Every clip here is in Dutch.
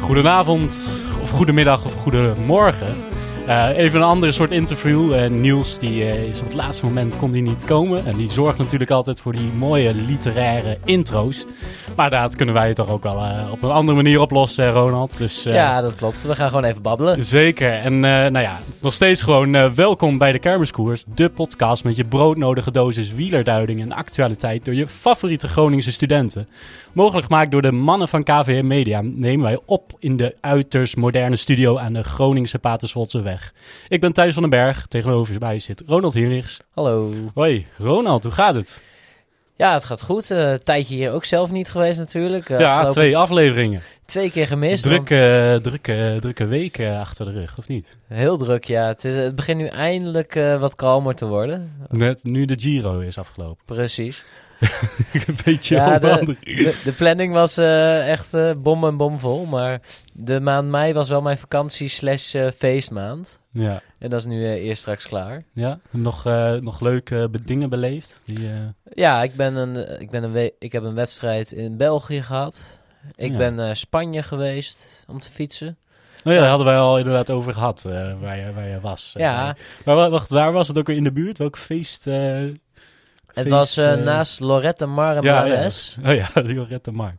Goedenavond, of goedemiddag, of goedemorgen. Uh, even een andere soort interview. Uh, Niels die, uh, is op het laatste moment kon die niet komen. En die zorgt natuurlijk altijd voor die mooie literaire intro's. Maar dat kunnen wij toch ook wel op een andere manier oplossen, Ronald. Dus, ja, dat klopt. We gaan gewoon even babbelen. Zeker. En nou ja, nog steeds gewoon welkom bij de Kermiskoers. De podcast met je broodnodige dosis wielerduiding en actualiteit door je favoriete Groningse studenten. Mogelijk gemaakt door de mannen van KVM Media nemen wij op in de uiterst moderne studio aan de Groningse Paterswoldse weg. Ik ben Thijs van den Berg, tegenover mij zit Ronald Hinrichs. Hallo. Hoi, Ronald, hoe gaat het? Ja, het gaat goed. Uh, tijdje hier ook zelf niet geweest natuurlijk. Uh, ja, twee afleveringen. Twee keer gemist. Drukke, want... drukke, drukke weken achter de rug, of niet? Heel druk, ja. Het, is, het begint nu eindelijk wat kalmer te worden. Net nu de Giro is afgelopen. Precies. een beetje ja, de, de, de, planning was uh, echt uh, bom en bomvol. Maar de maand mei was wel mijn vakantie slash uh, feestmaand. Ja. En dat is nu eerst straks klaar. Ja, nog, nog leuke dingen beleefd? Die, Ja, ik, ben een, ik, ben een ik heb een wedstrijd in België gehad. Ik ja. ben Spanje geweest om te fietsen. Oh ja, daar hadden wij al inderdaad over gehad, waar, je, waar je was. Ja. maar wacht, waar was het ook in de buurt? Welk feest... Het was uh, naast Lorette Mar en ja. Ja. Oh ja, Lorette Mar.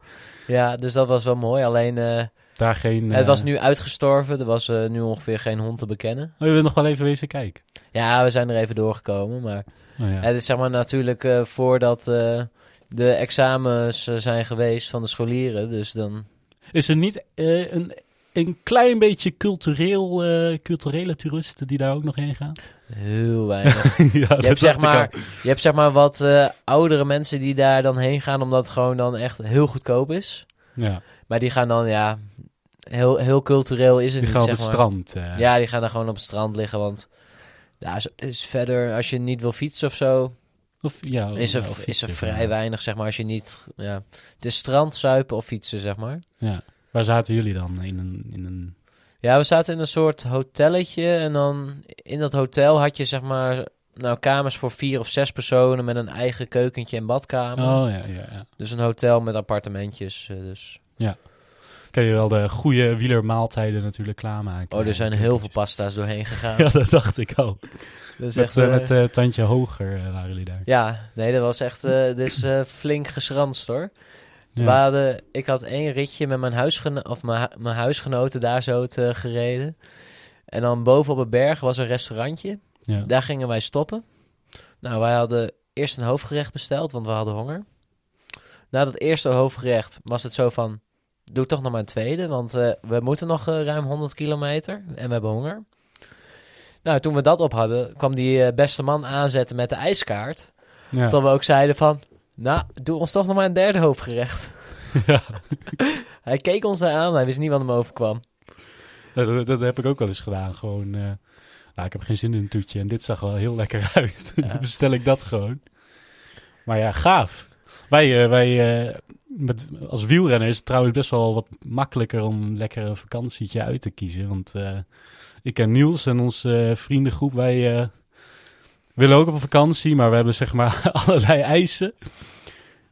Ja, dus dat was wel mooi. Alleen, uh, Daar geen, het was nu uitgestorven. Er was nu ongeveer geen hond te bekennen. Oh, je wil nog wel even wezen kijken? Ja, we zijn er even doorgekomen. Maar oh, ja. het is zeg maar natuurlijk voordat de examens zijn geweest van de scholieren. Dus dan... Is er niet een een klein beetje cultureel, uh, culturele toeristen die daar ook nog heen gaan? Heel weinig. ja, je, hebt zeg maar, je hebt zeg maar wat uh, oudere mensen die daar dan heen gaan, omdat het gewoon dan echt heel goedkoop is. Ja. Maar die gaan dan, ja, heel, heel cultureel is het die niet, gaan zeg op het maar. strand. Uh. Ja, die gaan dan gewoon op het strand liggen, want ja, is, is verder, als je niet wil fietsen of zo, of, ja, is er, fietsen, is er vrij weinig, zeg maar, als je niet, ja, het is strand, zuipen of fietsen, zeg maar. Ja. Waar zaten jullie dan? In een, in een... Ja, we zaten in een soort hotelletje. En dan in dat hotel had je zeg maar nou, kamers voor vier of zes personen met een eigen keukentje en badkamer. Oh ja, ja, ja. Dus een hotel met appartementjes. Uh, dus. Ja. Kan je wel de goede wielermaaltijden natuurlijk klaarmaken. Oh, er zijn heel veel pasta's doorheen gegaan. ja, dat dacht ik al. Met echt, uh, met uh, tandje hoger waren jullie daar. Ja, nee, dat was echt dus, flink geschranst hoor. Ja. We hadden, ik had één ritje met mijn, huisgeno of mijn, mijn huisgenoten daar zo te gereden. En dan boven op een berg was een restaurantje. Ja. Daar gingen wij stoppen. Nou, wij hadden eerst een hoofdgerecht besteld, want we hadden honger. Na dat eerste hoofdgerecht was het zo van... Doe toch nog maar een tweede, want uh, we moeten nog uh, ruim 100 kilometer en we hebben honger. Nou, toen we dat op hadden, kwam die uh, beste man aanzetten met de ijskaart. Ja. Dat we ook zeiden van... Nou, doe ons toch nog maar een derde hoofdgerecht. Ja. hij keek ons aan, hij wist niet wat hem overkwam. Dat, dat, heb ik ook wel eens gedaan. Gewoon, uh, nou, ik heb geen zin in een toetje en dit zag wel heel lekker uit. Ja. Dan bestel ik dat gewoon. Maar ja, gaaf. Wij, uh, wij uh, met, als wielrenner is het trouwens best wel wat makkelijker om lekker een vakantietje uit te kiezen. Want ik en Niels en onze vriendengroep, wij we willen ook op vakantie, maar we hebben zeg maar allerlei eisen.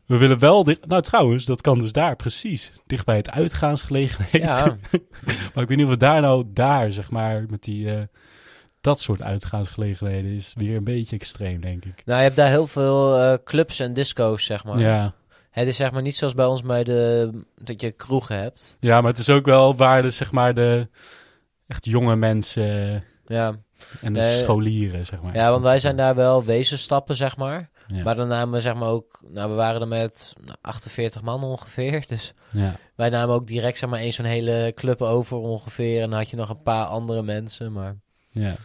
We willen wel dicht... Nou trouwens, dat kan dus daar, precies. Dicht bij het uitgaansgelegenheid. Ja. maar ik weet niet of we daar nou, daar zeg maar, met die... Uh, dat soort uitgaansgelegenheden is weer een beetje extreem, denk ik. Nou, je hebt daar heel veel uh, clubs en disco's, zeg maar. Ja. Het is zeg maar niet zoals bij ons bij de... dat je kroegen hebt. Ja, maar het is ook wel waar de, zeg maar, de echt jonge mensen... Ja. En de nee, scholieren, zeg maar. Ja, want wij zijn daar wel wezen stappen, zeg maar. Ja. Maar dan namen we zeg maar ook... Nou, we waren er met nou, 48 man ongeveer. Dus ja. wij namen ook direct zeg maar eens zo'n hele club over ongeveer. En dan had je nog een paar andere mensen, maar... Ja.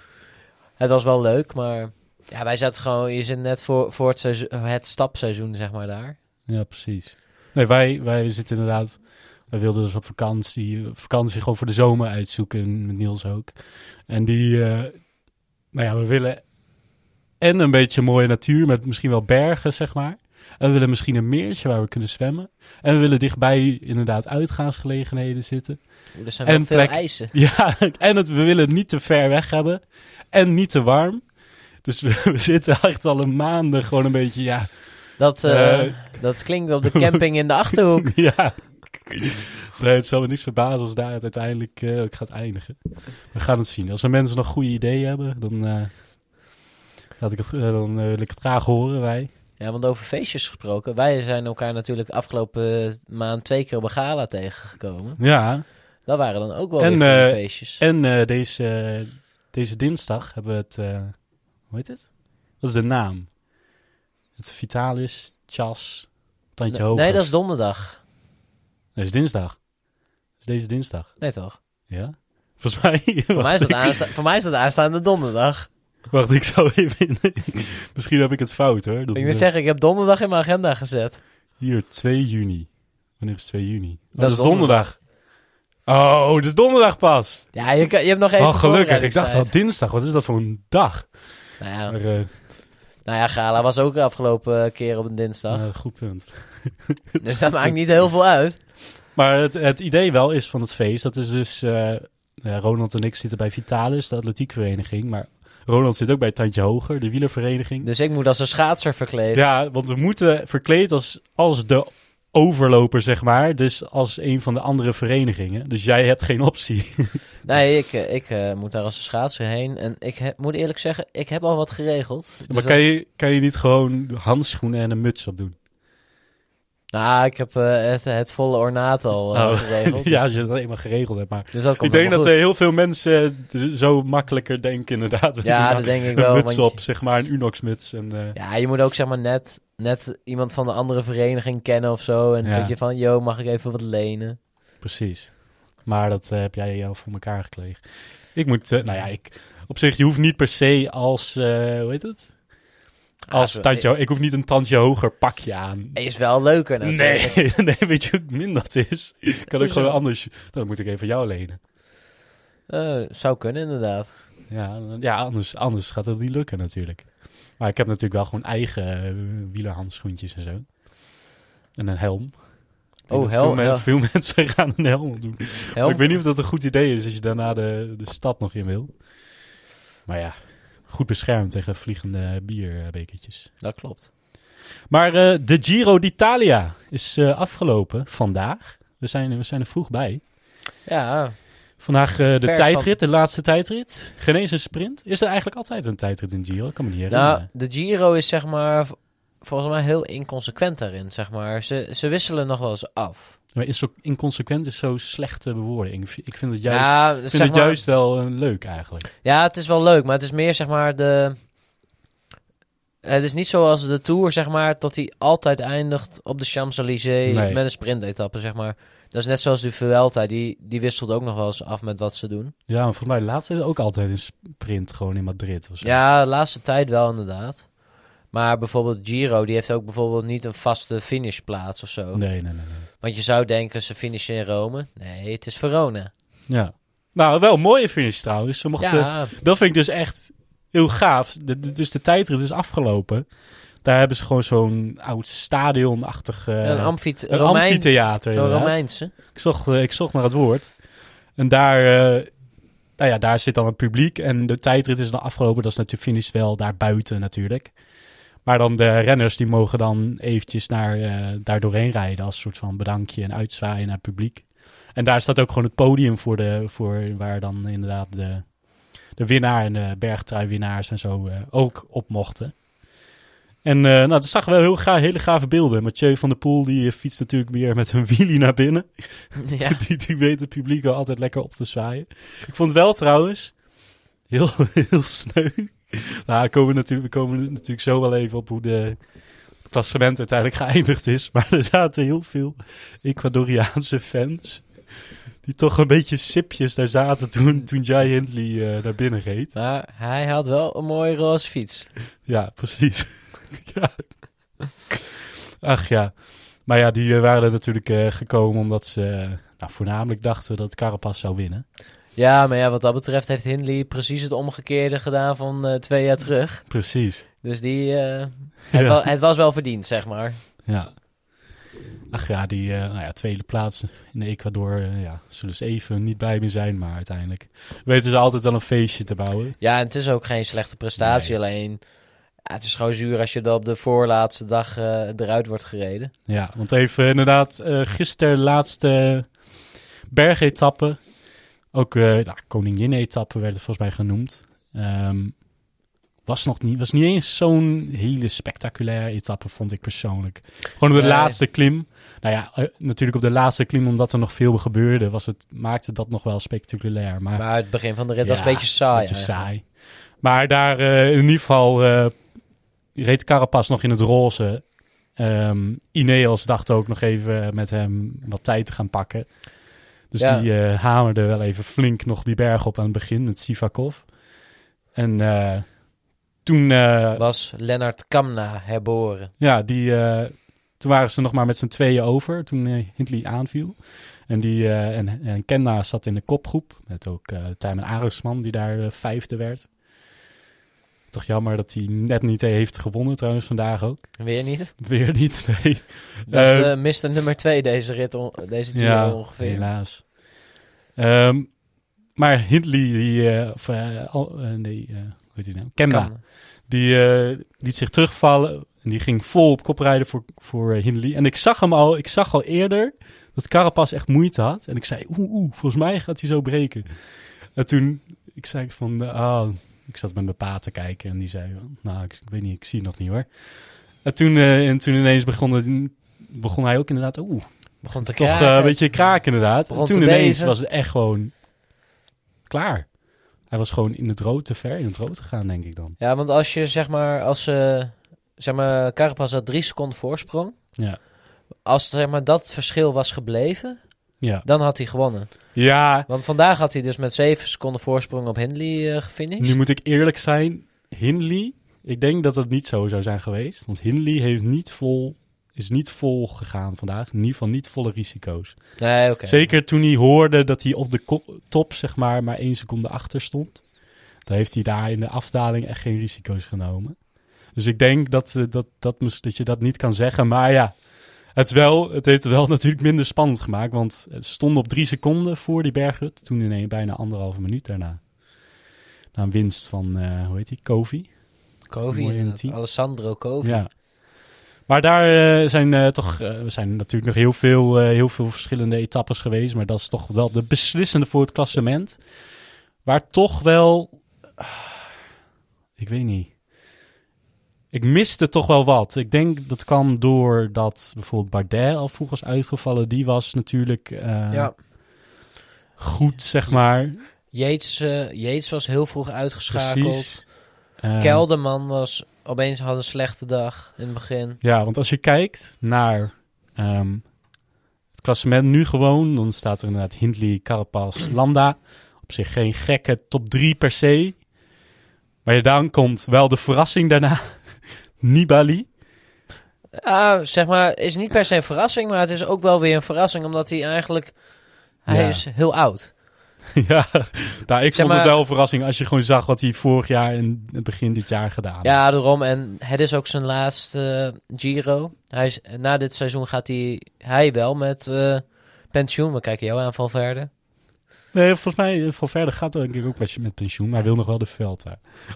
Het was wel leuk, maar... Ja, wij zaten gewoon... Je zit net voor, voor het, seizoen, het stapseizoen, zeg maar, daar. Ja, precies. Nee, wij, wij zitten inderdaad... Wij wilden dus op vakantie, vakantie gewoon voor de zomer uitzoeken, met Niels ook. En die, uh, nou ja, we willen en een beetje mooie natuur met misschien wel bergen, zeg maar. En we willen misschien een meertje waar we kunnen zwemmen. En we willen dichtbij inderdaad uitgaansgelegenheden zitten. Er zijn En wel veel plek- eisen. Ja, en het, we willen het niet te ver weg hebben. En niet te warm. Dus we, we zitten echt al een maanden gewoon een beetje, ja... Dat, eh, Eh. dat klinkt op de camping in de Achterhoek. ja. Nee, het zal me niks verbazen als daar het uiteindelijk eh, ook gaat eindigen. We gaan het zien. Als er mensen nog goede ideeën hebben, dan, eh, laat ik het, eh, dan eh, wil ik het graag horen, wij. Ja, want over feestjes gesproken. Wij zijn elkaar natuurlijk afgelopen maand twee keer op een gala tegengekomen. Ja, Dat waren dan ook wel En, weer eh, feestjes. en eh, deze, deze dinsdag hebben we het, eh, hoe heet het? Wat is de naam? Het Vitalis, Chas, Tandje nee, Hoger. nee, dat is donderdag. Dat is dinsdag. Is deze dinsdag. Nee toch? Ja? Volgens mij... Voor mij, is dat ik, aansta- voor mij is dat aanstaande donderdag. wacht, ik zou even... Misschien heb ik het fout, hoor. Ik wil eh, zeggen, ik heb donderdag in mijn agenda gezet. Hier, 2 juni. Wanneer is 2 juni? Oh, Dat is donderdag. Oh, dat is donderdag pas. Ja, je, kan- je hebt nog even Oh, gelukkig. Ik dacht al voorbereidingstijd. dinsdag. Wat is dat voor een dag? Nou ja, eh, nou ja, gala was ook de afgelopen keer op een dinsdag. eh, goed punt. Dus dat maakt niet heel veel uit. Maar het, het idee wel is van het feest, dat is dus... ja, Ronald en ik zitten bij Vitalis, de atletiekvereniging. Maar Ronald zit ook bij Tandje Hoger, de wielervereniging. Dus ik moet als een schaatser verkleed. Ja, want we moeten verkleed als, als de overloper, zeg maar. Dus als een van de andere verenigingen. Dus jij hebt geen optie. Nee, ik, eh, ik eh, moet daar als een schaatser heen. En ik moet eerlijk zeggen, ik heb al wat geregeld. Dus maar dat- kan je, kan je niet gewoon handschoenen en een muts op doen? Nou, ik heb eh, het, het volle ornaat al eh, Oh. geregeld. ja, dus, als je dat eenmaal geregeld hebt. Maar dus dat ik komt denk dat goed. heel veel mensen eh, zo makkelijker denken inderdaad. Ja, dat denk ik een wel. muts want op, zeg maar, een Unox-muts. En, eh, Ja, je moet ook zeg maar net, net iemand van de andere vereniging kennen of zo. En Ja. dat je van, yo, mag ik even wat lenen? Precies. Maar dat eh, heb jij jou voor elkaar gekregen. Ik moet, eh, nou ja, ik, op zich, je hoeft niet per se als, eh, hoe heet het? Als Ah, tandje, ik hoef niet een tandje hoger pakje aan. Is wel leuker natuurlijk. Nee, nee, weet je hoe min dat is? Ik kan ook Hoezo? gewoon anders, dan moet ik even jou lenen. Eh, zou kunnen inderdaad. Ja, ja anders, anders gaat het niet lukken natuurlijk. Maar ik heb natuurlijk wel gewoon eigen eh, wielerhandschoentjes en zo. En een helm. Ik Oh, helm, Veel, men- ja. veel mensen gaan een helm doen. Helm? ik weet niet of dat een goed idee is als je daarna de, de stad nog in wil. Maar ja, goed beschermd tegen vliegende bierbekertjes. Dat klopt. Maar eh, de Giro d'Italia is eh, afgelopen vandaag. We zijn, we zijn er vroeg bij. Ja, Vandaag eh, de Vers tijdrit, de laatste tijdrit. Geen eens een sprint. Is er eigenlijk altijd een tijdrit in Giro? Ik kan me niet nou, herinneren. de Giro is zeg maar volgens mij heel inconsequent daarin, zeg maar. Ze, ze wisselen nog wel eens af. Maar is zo inconsequent is zo slechte bewoording. Ik vind- het juist, ja, vind het maar- juist wel eh, leuk eigenlijk. Ja, het is wel leuk, maar het is meer zeg maar de. Het is niet zoals de Tour, zeg maar, dat hij altijd eindigt op de Champs-Élysées Nee. met een sprintetappe, zeg maar. Dat is net zoals de Vuelta, die, die wisselt ook nog wel eens af met wat ze doen. Ja, maar volgens mij laatst is ook altijd een sprint gewoon in Madrid. Of zo. Ja, de laatste tijd wel inderdaad. Maar bijvoorbeeld Giro, die heeft ook bijvoorbeeld niet een vaste finishplaats of zo. Nee, nee, nee. nee. Want je zou denken, ze finishen in Rome. Nee, het is Verona. Ja. Nou, wel een mooie finish trouwens. Ze mochten, Ja, Dat vind ik dus echt heel gaaf. De, de- dus de tijdrit is afgelopen. Daar hebben ze gewoon zo'n oud stadionachtig... eh, een een Romein, amfitheater. Zo'n. Romeinse. Ik zocht, eh, ik zocht naar het woord. En daar, eh, nou ja, daar zit dan het publiek. En de tijdrit is dan afgelopen. Dat is natuurlijk finish wel daar buiten natuurlijk. Maar dan de renners die mogen dan eventjes naar, eh, daar doorheen rijden. Als soort van bedankje en uitzwaaien naar het publiek. En daar staat ook gewoon het podium voor, de, voor waar dan inderdaad de, de winnaar en de bergtruiwinnaars en zo eh, ook op mochten. En eh, nou, dat zag wel heel ga hele gave beelden. Mathieu van der Poel die fietst natuurlijk weer met een wheelie naar binnen. ja. Die, die weet het publiek wel altijd lekker op te zwaaien. Ik vond wel trouwens heel, heel sneu. Nou, we komen, natuurlijk, we komen natuurlijk zo wel even op hoe de het klassement uiteindelijk geëindigd is. Maar er zaten heel veel Ecuadoriaanse fans. Die toch een beetje sipjes daar zaten toen, toen Jai Hindley eh, naar binnen reed. Maar hij had wel een mooie roze fiets. Ja, precies. ja. Ach ja. Maar ja, die eh, waren er natuurlijk eh, gekomen omdat ze nou, voornamelijk dachten dat Carapaz zou winnen. Ja, maar ja, wat dat betreft heeft Hindley precies het omgekeerde gedaan van eh, twee jaar terug. Precies. Dus die, eh, het, Ja. wa- het was wel verdiend, zeg maar. Ja. Ach ja, die eh, nou ja, tweede plaats in Ecuador, ja, zullen ze even niet bij me zijn, maar uiteindelijk weten ze altijd wel een feestje te bouwen. Ja, en het is ook geen slechte prestatie, Nee. alleen... Ja, het is gewoon zuur als je dan op de voorlaatste dag eruit wordt gereden. Ja, want even inderdaad, gisteren laatste bergetappe, ook eh nou, koningin-etappe werd het volgens mij genoemd. Ehm, was nog niet, was niet eens zo'n hele spectaculaire etappe, vond ik persoonlijk. Gewoon op de laatste klim. Nou ja, eh, natuurlijk op de laatste klim, omdat er nog veel gebeurde, was het, maakte dat nog wel spectaculair. Maar, Maar het begin van de rit was een beetje saai. beetje eigenlijk. saai. Maar daar eh, in ieder geval reed Carapaz nog in het roze. Ehm Ineos dacht ook nog even met hem wat tijd te gaan pakken. Dus Ja. die eh, hamerde wel even flink nog die berg op aan het begin met Sivakov. En eh, toen, eh, Was Lennart Kamna herboren. ja, die, toen waren ze nog maar met z'n tweeën over toen Hindley aanviel. En, die, en, en Kenna zat in de kopgroep. Met ook Tijmen Arendsman die daar vijfde werd. Toch jammer dat hij net niet heeft gewonnen trouwens vandaag ook. Weer niet. Weer niet, nee. Dat is de Mr. nummer 2 deze rit, on- deze Giro ja, ongeveer. helaas. Ehm, maar Hindley, die, eh, of, eh, al, eh, nee, hoe heet hij nou? Kamna. Die liet zich terugvallen en die ging vol op kop rijden voor, voor Hindley. En ik zag hem al, ik zag al eerder dat Carapaz echt moeite had. En ik zei, oeh, oeh, volgens mij gaat hij zo breken. En toen, ik zei van, ah, ik zat met mijn pa te kijken en die zei, nou, ik, ik weet niet, ik zie het nog niet hoor. En toen, eh, en toen ineens begon, het, begon hij ook inderdaad, oeh, Begon te toch eh, kraken. een beetje kraken inderdaad. Begon en toen te ineens was het echt gewoon klaar. Hij was gewoon in het rood te ver in het rood gegaan, denk ik dan. Ja, want als je zeg maar, als eh zeg maar, Carapaz had drie seconden voorsprong. Ja. Als zeg maar dat verschil was gebleven, Ja. dan had hij gewonnen. Ja, Want vandaag had hij dus met zeven seconden voorsprong op Hindley gefinished. nu moet ik eerlijk zijn. Hindley, ik denk dat het niet zo zou zijn geweest. Want Hindley heeft niet vol, is niet vol gegaan vandaag. In ieder geval niet volle risico's. Nee, oké. Zeker toen hij hoorde dat hij op de top zeg maar maar één seconde achter stond. Dan heeft hij daar in de afdaling echt geen risico's genomen. Dus ik denk dat, eh, dat, dat, mis- dat je dat niet kan zeggen. Maar ja, het, wel, het heeft wel natuurlijk minder spannend gemaakt. Want het stond op drie seconden voor die berghut. Toen in bijna anderhalve minuut daarna. Na een winst van, eh, hoe heet die, Kovi. Kovi. Alessandro Kovi. Ja. Maar daar eh, zijn eh, toch er zijn natuurlijk nog heel veel, heel veel verschillende etappes geweest. Maar dat is toch wel de beslissende voor het klassement. Waar toch wel. ik weet niet. Ik miste toch wel wat. Ik denk dat kwam door dat bijvoorbeeld Bardet al vroeg was uitgevallen. Die was natuurlijk eh, Ja. goed, zeg maar. Yates, eh, Yates was heel vroeg uitgeschakeld. Precies. Eh, Kelderman was opeens had een slechte dag in het begin. Ja, want als je kijkt naar ehm, het klassement nu gewoon, dan staat er inderdaad Hindley, Carapaz, Landa. Op zich geen gekke top 3 per se. Maar ja, dan komt wel de verrassing daarna. Nibali. Ah, zeg maar, is niet per se een verrassing, maar het is ook wel weer een verrassing, omdat hij eigenlijk, hij Ja. is heel oud. ja, nou, ik Zeg vond maar- het wel een verrassing als je gewoon zag wat hij vorig jaar en het begin dit jaar gedaan heeft. Ja, daarom. En het is ook zijn laatste eh, Giro. Hij is, na dit seizoen gaat hij, hij wel met eh, pensioen. We kijken jou aan, Valverde. Nee, volgens mij, van verder gaat denk ik ook met, met pensioen, maar hij wil nog wel de veld.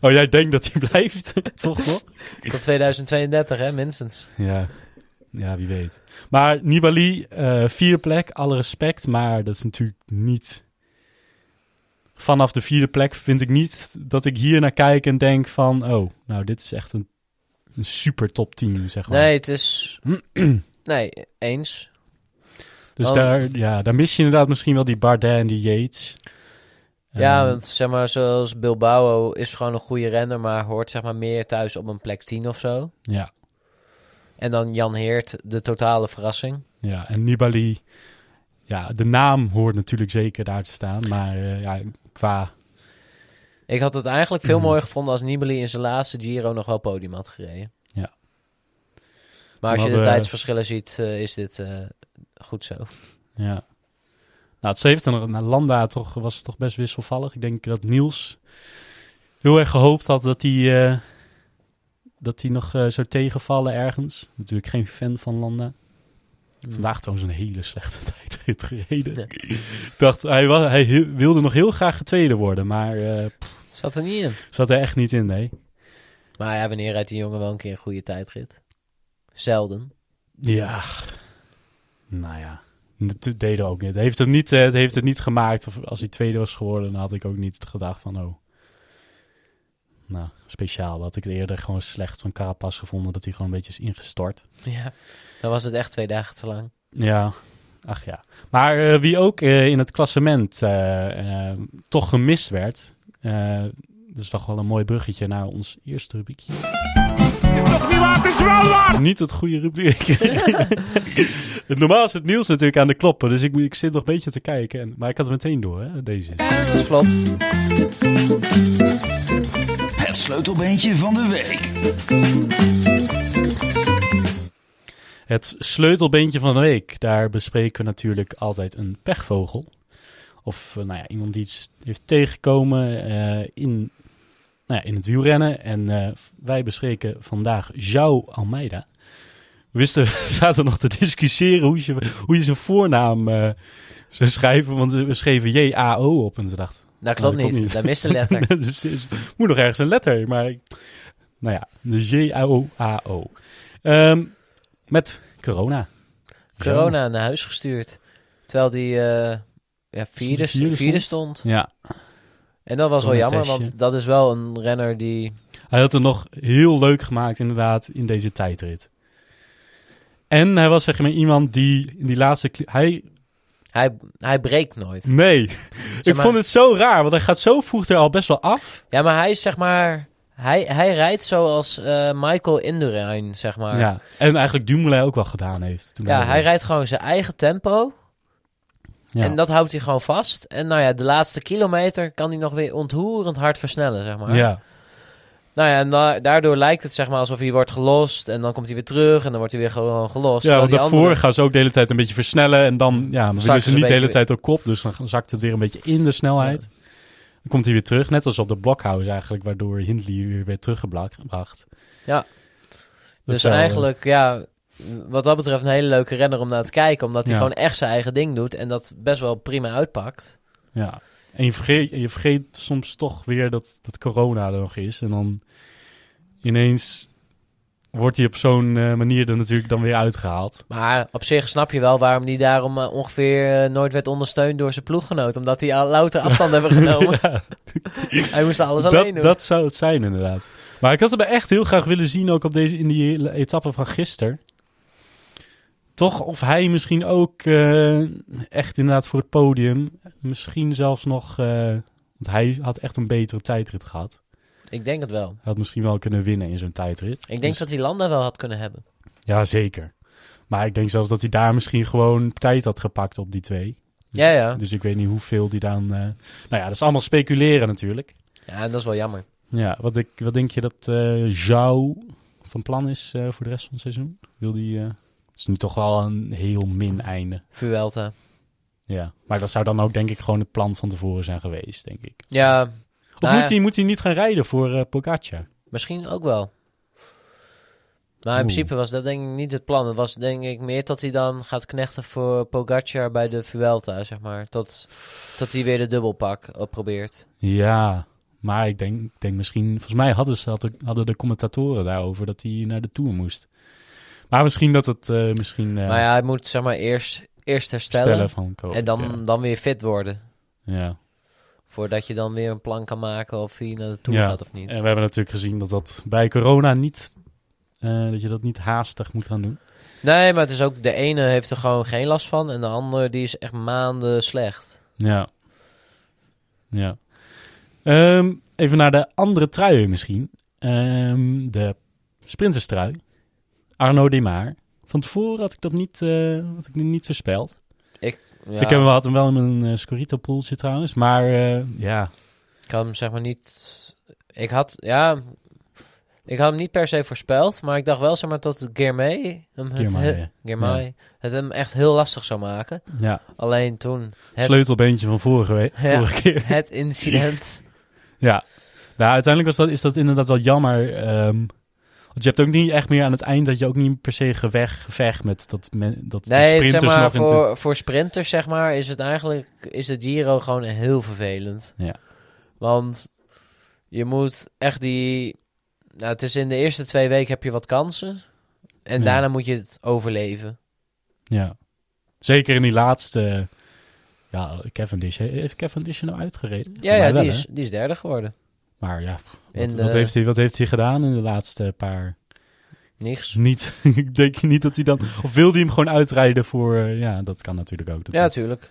Oh, jij denkt dat hij blijft, toch nog? Tot 2032, hè, minstens. Ja, ja wie weet. Maar Nibali, eh vierde plek, alle respect. Maar dat is natuurlijk niet... Vanaf de vierde plek vind ik niet dat ik hier naar kijk en denk van... Oh, nou dit is echt een, een super top 10, zeg maar. Nee, het is... nee, eens. Dus dan- daar, ja, daar mis je inderdaad misschien wel die Bardet en die Yates. Ja, Ehm, want zeg maar, zoals Bilbao is gewoon een goede renner, maar hoort zeg maar meer thuis op een plek 10 of zo. ja, En dan Jan Heert, de totale verrassing. ja, en Nibali... Ja, de naam hoort natuurlijk zeker daar te staan. Maar eh, ja, qua... Ik had het eigenlijk veel Mhm. mooier gevonden als Nibali in zijn laatste Giro nog wel podium had gereden. Ja. Maar als je de we- tijdsverschillen ziet, eh, is dit eh, goed zo. Ja. Nou, het zevende naar Landa toch, was het toch best wisselvallig. Ik denk dat Niels heel erg gehoopt had dat hij, eh, dat hij nog eh, zou tegenvallen ergens. Natuurlijk geen fan van Landa. Vandaag trouwens een hele slechte tijdrit gereden. Ik dacht, hij, was, hij he- wilde nog heel graag tweede worden, maar eh, pff, Zat er niet in. zat er echt niet in, nee. Maar ja, wanneer rijdt die jongen wel een keer een goede tijdrit? Zelden. Ja, nou ja, dat deed er ook niet. Het heeft het niet, eh, het heeft het niet gemaakt. Of als hij tweede was geworden, dan had ik ook niet gedacht van, oh, nou, speciaal. Dat ik het eerder gewoon slecht van Carapaz gevonden, dat hij gewoon een beetje is ingestort. Ja. Dan was het echt twee dagen te lang. Ja, ach ja. Maar eh, wie ook eh, in het klassement toch gemist werd, dat is toch wel een mooi bruggetje naar ons eerste rubriekje. Is toch niet waar? Het is wel waar! Niet het goede rubriek. Normaal is het Niels natuurlijk aan de kloppen, dus ik, ik zit nog een beetje te kijken. En, maar ik had het meteen door, hè, deze. Dat is vlot. Het sleutelbeentje van de week. Het sleutelbeentje van de week. Daar bespreken we natuurlijk altijd een pechvogel. Of eh, nou ja, iemand die iets heeft tegengekomen eh, in, nou ja, in het wielrennen. En eh, wij bespreken vandaag João Almeida. We wisten, zaten nog te discussiëren hoe je, hoe je zijn voornaam eh, zou schrijven. Want we schreven J-A-O op. En ze dachten, Dat klopt dat klopt niet. niet. Daar mist een letter. dus moet nog ergens een letter. Maar nou ja, dus J-A-O-A-O. Ehm, met corona. Corona naar huis gestuurd. Terwijl die eh, ja, vierde, de vierde stond. Ja, En dat was wel jammer, want dat is wel een renner die... hij had het nog heel leuk gemaakt inderdaad in deze tijdrit. En hij was zeg maar iemand die in die laatste... Hij... Hij, hij breekt nooit. Nee, ik maar- vond het zo raar, want hij gaat zo vroeg er al best wel af. Ja, maar hij is zeg maar... Hij, hij rijdt zoals eh, Michael Indurain, zeg maar. Ja, en eigenlijk Dumoulin ook wel gedaan heeft. Toen Ja, hij rijdt gewoon zijn eigen tempo. Ja. En dat houdt hij gewoon vast. En nou ja, de laatste kilometer kan hij nog weer ontroerend hard versnellen, zeg maar. Ja, Nou ja, en da- daardoor lijkt het zeg maar alsof hij wordt gelost. En dan komt hij weer terug en dan wordt hij weer gewoon gelost. ja want daarvoor andere- gaan ze ook de hele tijd een beetje versnellen. En dan, ja, dan willen Zakken ze ze niet de hele tijd op kop. Dus dan zakt het weer een beetje in de snelheid. Dan komt hij weer terug. Net als op de blockhouse eigenlijk. Waardoor Hindley weer werd teruggebracht. Ja. Dat Dus wel, eh, eigenlijk, ja, wat dat betreft een hele leuke renner om naar te kijken. Omdat hij Ja. gewoon echt zijn eigen ding doet. En dat best wel prima uitpakt. Ja. En je vergeet, je vergeet soms toch weer dat, dat corona er nog is. En dan ineens wordt hij op zo'n eh, manier er natuurlijk dan weer uitgehaald. Maar op zich snap je wel waarom hij daarom eh, ongeveer eh, nooit werd ondersteund door zijn ploeggenoot. Omdat hij al louter afstand hebben genomen. Hij moest alles alleen doen. dat zou het zijn inderdaad. Maar ik had hem echt heel graag willen zien ook op deze, in die etappe van gisteren. Toch of hij misschien ook eh, echt inderdaad voor het podium. Misschien zelfs nog... eh, want hij had echt een betere tijdrit gehad. Ik denk het wel. Hij had misschien wel kunnen winnen in zo'n tijdrit. Ik denk Dus- dat hij Landa wel had kunnen hebben. Ja, zeker. Maar ik denk zelfs dat hij daar misschien gewoon tijd had gepakt op die twee. Dus, Ja, ja. Dus ik weet niet hoeveel die dan... eh, Nou ja, dat is allemaal speculeren natuurlijk. Ja, dat is wel jammer. Ja, wat, ik, wat denk je dat eh Jou van plan is voor de rest van het seizoen? Wil die... het is nu toch wel een heel min einde. Vuelta. Ja, maar dat zou dan ook denk ik gewoon het plan van tevoren zijn geweest, denk ik. Ja, Of Nou moet, hij, moet hij niet gaan rijden voor eh Pogacar? misschien ook wel. Maar in Oeh. principe was dat denk ik niet het plan. Het was denk ik meer dat hij dan gaat knechten voor Pogacar bij de Vuelta, zeg maar. Tot, tot hij weer de dubbelpak probeert. Ja, maar ik denk, denk misschien... Volgens mij hadden, ze, hadden de commentatoren daarover dat hij naar de Tour moest. Maar misschien dat het eh, misschien eh Maar ja, hij moet zeg maar eerst, eerst herstellen. stellen van COVID. en dan, ja. dan weer fit worden. Ja. Voordat je dan weer een plan kan maken of hij naar de Ja. gaat of niet. En we hebben natuurlijk gezien dat dat bij corona niet... eh, dat je dat niet haastig moet gaan doen. Nee, maar het is ook... De ene heeft er gewoon geen last van. En de andere die is echt maanden slecht. Ja. Ja. Ehm, even naar de andere truien misschien. Ehm, de sprinterstrui. Arno Demar. Van tevoren had ik dat niet, eh, had ik niet voorspeld. Ja, Ik heb hem, had hem wel in mijn uh, Scorito-poeltje trouwens. Maar eh, ja, Ik had hem zeg maar niet... Ik had... Ja... Ik had hem niet per se voorspeld, maar ik dacht wel zeg maar tot Germay hem, het, he- ja. Het hem echt heel lastig zou maken. Ja, Alleen toen het, sleutelbeentje van vorige, week, Ja. vorige keer. het incident. Ja, nou, uiteindelijk was dat, is dat inderdaad wel jammer. ehm, want je hebt ook niet echt meer aan het eind dat je ook niet per se gevecht, gevecht met dat, men, dat de Nee, sprinters zeg maar, voor, voor sprinters zeg maar, is het eigenlijk is de Giro gewoon heel vervelend. Ja. Want je moet echt die... Nou, het is in de eerste twee weken heb je wat kansen. En Ja. daarna moet je het overleven. Ja. Zeker in die laatste. Ja, Cavendish. Heeft Cavendish er nou uitgereden? Ja, wel, die, hè? is, die is derde geworden. Maar ja, wat, de- wat, heeft hij, wat heeft hij gedaan in de laatste paar? Niks. Niet. Ik denk niet dat hij dan. Of wil hij hem gewoon uitrijden voor. eh, ja, dat kan natuurlijk ook. Ja, natuurlijk. tuurlijk.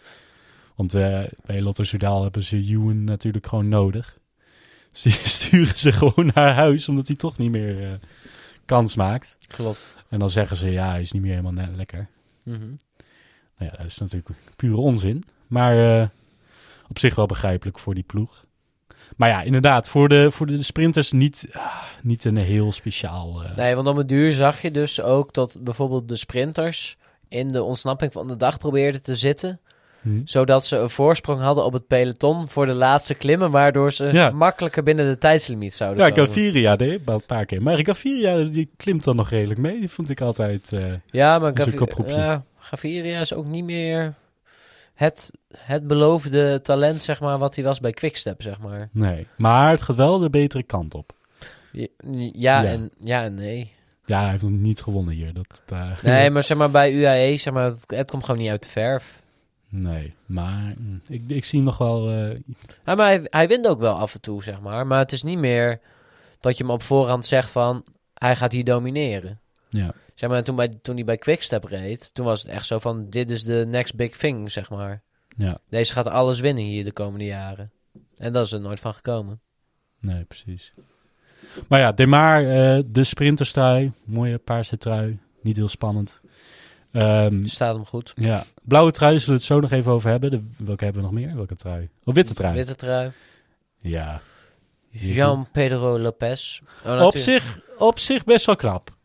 Want eh, bij Lotto Soudal hebben ze Ewan natuurlijk gewoon nodig. Dus die sturen ze gewoon naar huis, omdat hij toch niet meer eh, kans maakt. Klopt. En dan zeggen ze, ja, hij is niet meer helemaal net lekker. Mhm. Nou ja, dat is natuurlijk pure onzin. Maar eh, op zich wel begrijpelijk voor die ploeg. Maar ja, inderdaad, voor de, voor de sprinters niet, ah, niet een heel speciaal... eh, Nee, want om het duur zag je dus ook dat bijvoorbeeld de sprinters in de ontsnapping van de dag probeerden te zitten. hm. Zodat ze een voorsprong hadden op het peloton voor de laatste klimmen. Waardoor ze Ja. makkelijker binnen de tijdslimiet zouden Ja, komen. Gaviria deed een paar keer. Maar Gaviria, die klimt dan nog redelijk mee. Die vond ik altijd... eh, Ja, maar Gavi- ja, Gaviria is ook niet meer het, het beloofde talent, zeg maar, wat hij was bij Quickstep, zeg maar. nee, maar het gaat wel de betere kant op. Ja, ja. En, ja en nee. Ja, hij heeft nog niet gewonnen hier. Dat, Nee, maar zeg maar bij UAE, zeg maar, het, het komt gewoon niet uit de verf. Nee, maar mm, ik, ik zie hem nog wel... eh, Ja, maar hij, hij wint ook wel af en toe, zeg maar. Maar het is niet meer dat je hem op voorhand zegt van, hij gaat hier domineren. Ja, Zeg maar, toen, bij, toen hij bij Quickstep reed, toen was het echt zo van, dit is de next big thing, zeg maar. ja, Deze gaat alles winnen hier de komende jaren. En dat is er nooit van gekomen. nee, precies. Maar ja, Demar, eh de sprinterstrui. Mooie paarse trui. Niet heel spannend. Ehm, Staat hem goed. ja, blauwe trui zullen we het zo nog even over hebben. De, welke hebben we nog meer? Welke trui? Oh, witte trui. Witte trui. Ja. Jean Pedro Lopez. Oh, Op zich, op zich best wel knap.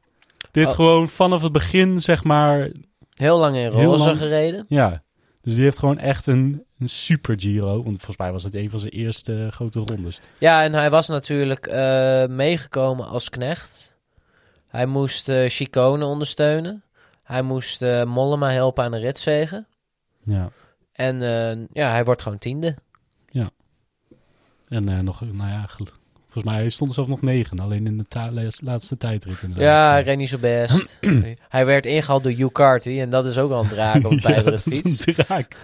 Dit Oh. gewoon vanaf het begin, zeg maar, Heel lang in roze lang. gereden. ja. Dus die heeft gewoon echt een, een super Giro. Want volgens mij was het een van zijn eerste grote rondes. Ja, en hij was natuurlijk eh, meegekomen als knecht. Hij moest eh Chicone ondersteunen. Hij moest eh, Mollema helpen aan de ritzegen. Ja. En ja, hij wordt gewoon tiende. En eh, nog, nou ja, volgens mij stond er zelfs nog negen. Alleen in de ta- laatste- tijdrit inderdaad. Ja, hij reed niet zo best. hij werd ingehaald door Hugh Carty. En dat is ook al een draak op een tijdritfiets. Ja, draak.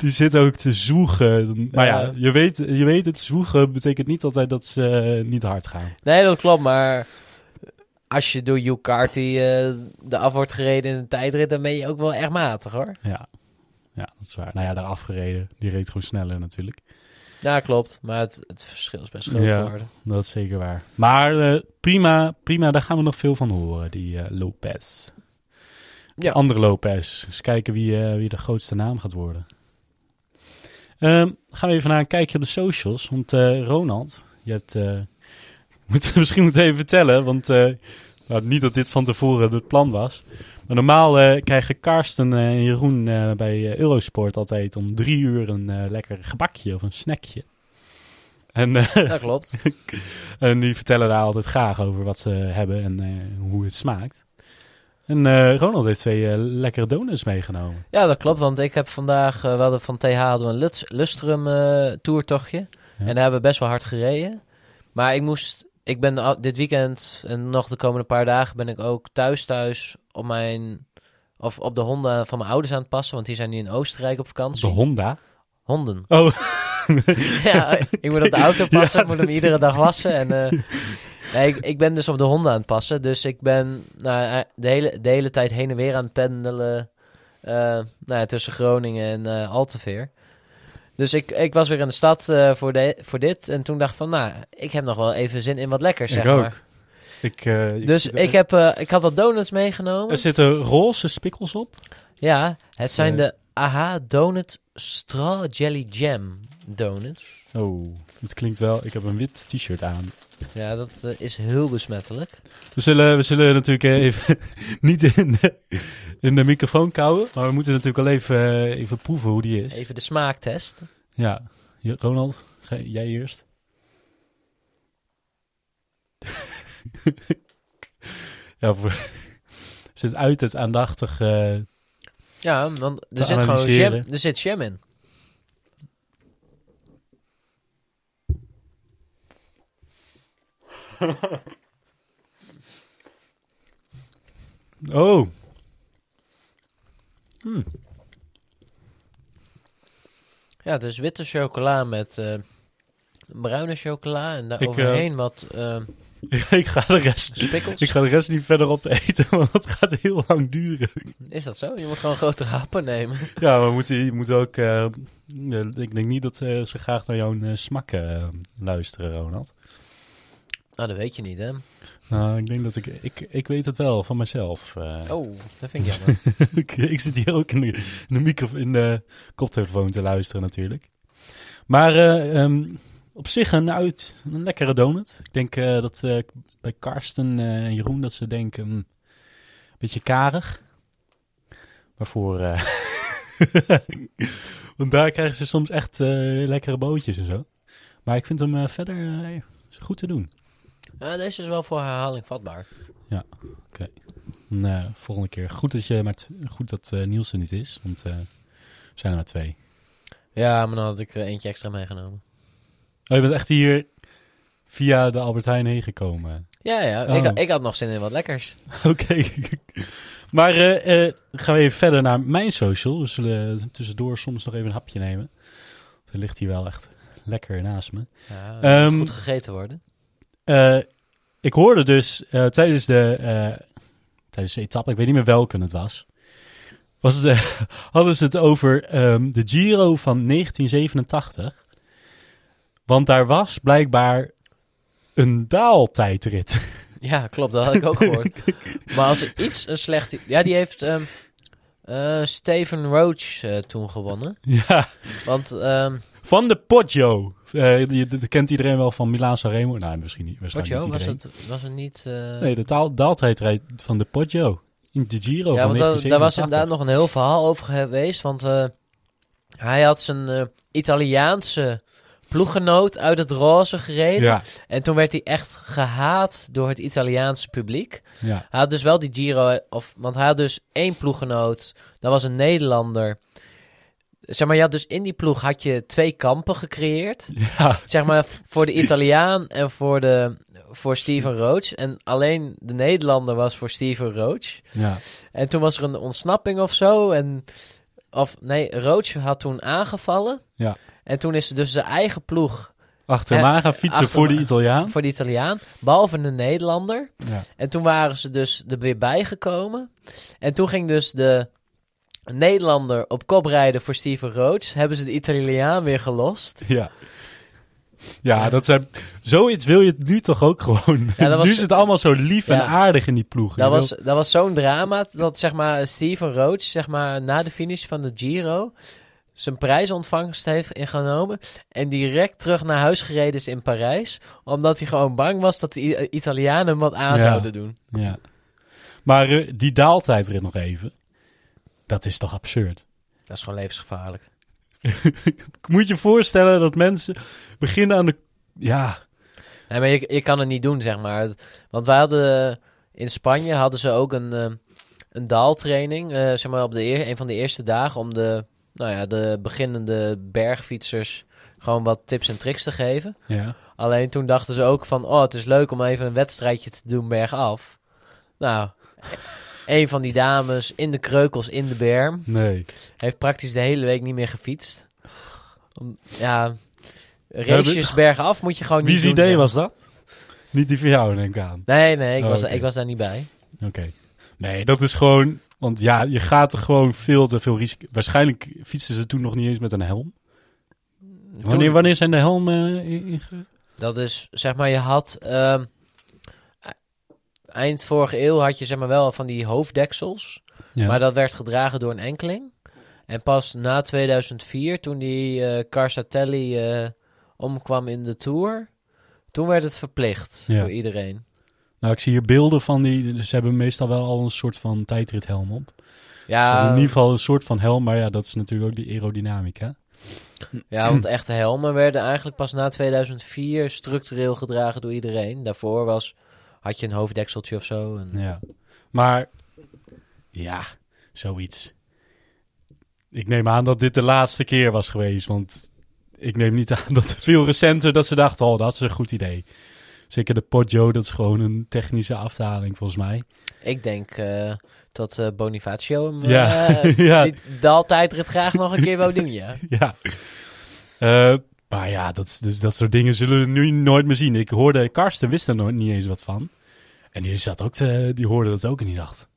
Die zit ook te zwoegen. Maar ja, Ja. je, weet, je weet het, zwoegen betekent niet altijd dat ze eh, niet hard gaan. Nee, dat klopt, maar als je door Hugh Carty eh, de af wordt gereden in een tijdrit, dan ben je ook wel echt matig hoor. Ja. ja, dat is waar. Nou ja, daar afgereden. Die reed gewoon sneller natuurlijk. Ja, klopt, maar het, het verschil is best groot Ja. geworden. Dat is zeker waar. Maar eh, prima, prima, daar gaan we nog veel van horen, die eh, Lopez. Ja. Andere Lopez. Eens kijken wie, eh, wie de grootste naam gaat worden. Ehm, gaan we even naar een kijkje op de socials. Want Ronald, je hebt... moet, misschien moet even vertellen, want... nou, niet dat dit van tevoren het plan was. Maar normaal eh, krijgen Karsten eh, en Jeroen eh, bij Eurosport altijd om drie uur een lekker gebakje of een snackje. En Dat klopt. en die vertellen daar altijd graag over wat ze hebben en hoe het smaakt. En Ronald heeft twee lekkere donuts meegenomen. Ja, dat klopt, want ik heb vandaag, eh, we hadden van TH hadden we een Lutz- Lustrum toertochtje. En daar hebben we best wel hard gereden. Maar ik moest, ik ben dit weekend en nog de komende paar dagen ben ik ook thuis thuis op mijn, of op de honden van mijn ouders aan het passen. Want die zijn nu in Oostenrijk op De vakantie. Honda. Honden. Oh, ja, ik moet op de auto passen, Ja, moet hem iedere dag wassen. En, eh, nee, ik, ik ben dus op de honden aan het passen. Dus ik ben nou, eh, de, hele, de hele tijd heen en weer aan het pendelen eh, nou ja, tussen Groningen en Alteveer. Dus ik, ik was weer in de stad voor, de, voor dit. En toen dacht ik van, nou, ik heb nog wel even zin in wat lekkers, Ik zeg ook. maar. Ik, eh, ik Dus ik, heb, eh, ik had wat donuts meegenomen. Er zitten roze spikkels op. Ja, het zijn eh, de AHA Donut Straw Jelly Jam donuts. Oh, het klinkt wel. Ik heb een wit t-shirt aan. Ja, dat is heel besmettelijk. We zullen, we zullen natuurlijk even niet in de, in de microfoon kauwen. Maar we moeten natuurlijk wel even, even proeven hoe die is. Even de smaaktest. Ja, Ronald, jij eerst. Ja, voor, zit uit het aandachtig. eh, Ja, want Te er zit gewoon jam, er zit jam in. oh. Ja, dus witte chocola met eh, bruine chocola en daar Ik, overheen wat eh, ik, ga de rest, spikkels. ik ga de rest niet verder op eten, want dat gaat heel lang duren. Is dat zo? Je moet gewoon grote happen nemen. Ja, we moeten, je moet ook... eh, ik denk niet dat eh, ze graag naar jouw eh, smakken luisteren, Ronald. Nou, dat weet je niet, hè? Nou, ik denk dat ik... Ik, ik weet het wel van mezelf. Oh, dat vind ik jammer. ik, ik zit hier ook in de, in de, micro, in de koptelefoon te luisteren natuurlijk. Maar eh, ehm, op zich een, uit, een lekkere donut. Ik denk eh, dat eh, bij Karsten eh, en Jeroen dat ze denken... mm, een beetje karig. Maar voor... eh, want daar krijgen ze soms echt eh, lekkere bootjes en zo. Maar ik vind hem eh, verder eh, goed te doen. Ja, deze is wel voor herhaling vatbaar. Nee, volgende keer. Goed dat, je, maar goed dat eh, Niels er niet is, want eh, er zijn er maar twee. Ja, maar dan had ik er eentje extra meegenomen. Oh, je bent echt hier via de Albert Heijn heen gekomen. Ja, ja. Oh. Ik, had- ik had nog zin in wat lekkers. Oké. maar eh, eh, gaan we even verder naar mijn social. We zullen tussendoor soms nog even een hapje nemen. Er ligt hier wel echt lekker naast me. Ja, moet goed gegeten worden. Eh, ik hoorde dus tijdens, de, tijdens de etappe, ik weet niet meer welke het was, was het, hadden ze het over ehm, de Giro van 1987. Want daar was blijkbaar een daaltijdrit. Ja, klopt. Dat had ik ook gehoord. maar als er iets een slecht... Ja, die heeft ehm, eh, Steven Roach eh, toen gewonnen. ja, Want ehm van de Poggio. Die, dat kent iedereen wel van Milaan Sanremo. Nou, misschien niet. Poggio, niet was het, was het niet... Nee, de taal, daaltijdrit van de Poggio. In de Giro ja, van want daar, was 1987. inderdaad nog een heel verhaal over geweest. Want hij had zijn Italiaanse ploeggenoot uit het roze gereden. Ja, En toen werd hij echt gehaat door het Italiaanse publiek. ja. Hij had dus wel die Giro, of, want hij had dus één ploeggenoot, dat was een Nederlander. Zeg maar, je had dus in die ploeg had je twee kampen gecreëerd. ja. Zeg maar, voor de Italiaan en voor, de, voor Steven Roach. En alleen de Nederlander was voor Steven Roach. ja. En toen was er een ontsnapping of zo. En, of nee, Roach had toen aangevallen. Ja. En toen is dus zijn eigen ploeg Achter hem Eh, aan gaan fietsen achter voor de Italiaan. voor de Italiaan, behalve de Nederlander. Ja. En toen waren ze dus er weer bijgekomen. En toen ging dus de Nederlander op kop rijden voor Steven Roach. Hebben ze de Italiaan weer gelost. Ja. Ja, dat zijn, zoiets wil je nu toch ook gewoon. Ja, dat was- nu is het allemaal zo lief en aardig in die ploeg. Je Dat wil- was, dat was zo'n drama dat zeg maar Steven Roach zeg maar, na de finish van de Giro zijn prijsontvangst heeft ingenomen en direct terug naar huis gereden is in Parijs. Omdat hij gewoon bang was dat de I- Italianen hem wat aan Ja. zouden doen. Ja. Maar eh, die daaltijdrit nog even. Dat is toch absurd? Dat is gewoon levensgevaarlijk. Ik moet je voorstellen dat mensen beginnen aan de... Ja, Nee, maar je, je kan het niet doen, zeg maar. Want wij hadden in Spanje hadden ze ook een, eh, een daaltraining, eh, zeg maar op de eer, een van de eerste dagen om de, nou ja, de beginnende bergfietsers gewoon wat tips en tricks te geven. ja. Alleen toen dachten ze ook van, oh, het is leuk om even een wedstrijdje te doen bergaf. Nou, een van die dames in de kreukels in de berm Nee. heeft praktisch de hele week niet meer gefietst. Ja, races bergaf moet je gewoon niet Wie's doen. idee zeg. was dat? Niet die van jou, denk ik aan. Nee, nee, ik, Oh, was, ik was daar niet bij. Oké. Nee, dat is gewoon... Want ja, je gaat er gewoon veel te veel risico... Waarschijnlijk fietsen ze toen nog niet eens met een helm. Wanneer, wanneer zijn de helmen eh, inge... Dat is, zeg maar, je had... ehm, eind vorige eeuw had je, zeg maar, wel van die hoofddeksels. Ja. Maar dat werd gedragen door een enkeling. En pas na 2004, toen die eh Carsatelli eh omkwam in de Tour... Toen werd het verplicht Ja. voor iedereen. Nou, ik zie hier beelden van die. Ze hebben meestal wel al een soort van tijdrithelm op. Ja, in ieder geval een soort van helm, maar ja, dat is natuurlijk ook die aerodynamica. ja, want echte helmen werden eigenlijk pas na 2004 structureel gedragen door iedereen. Daarvoor was, had je een hoofddekseltje of zo. En, Ja. Maar, ja, zoiets. Ik neem aan dat dit de laatste keer was geweest, want ik neem niet aan dat veel recenter dat ze dachten, oh, dat is een goed idee. Zeker de Poggio, dat is gewoon een technische afdaling volgens mij. Ik denk eh, dat eh, Bonifacio hem Ja, eh, ja. die graag nog een keer wou doen, ja. Ja. Maar ja, dat, dus dat soort dingen zullen we nu nooit meer zien. Ik hoorde, Karsten wist er nooit niet eens wat van. En die, zat ook te, die hoorde dat ook en die dacht...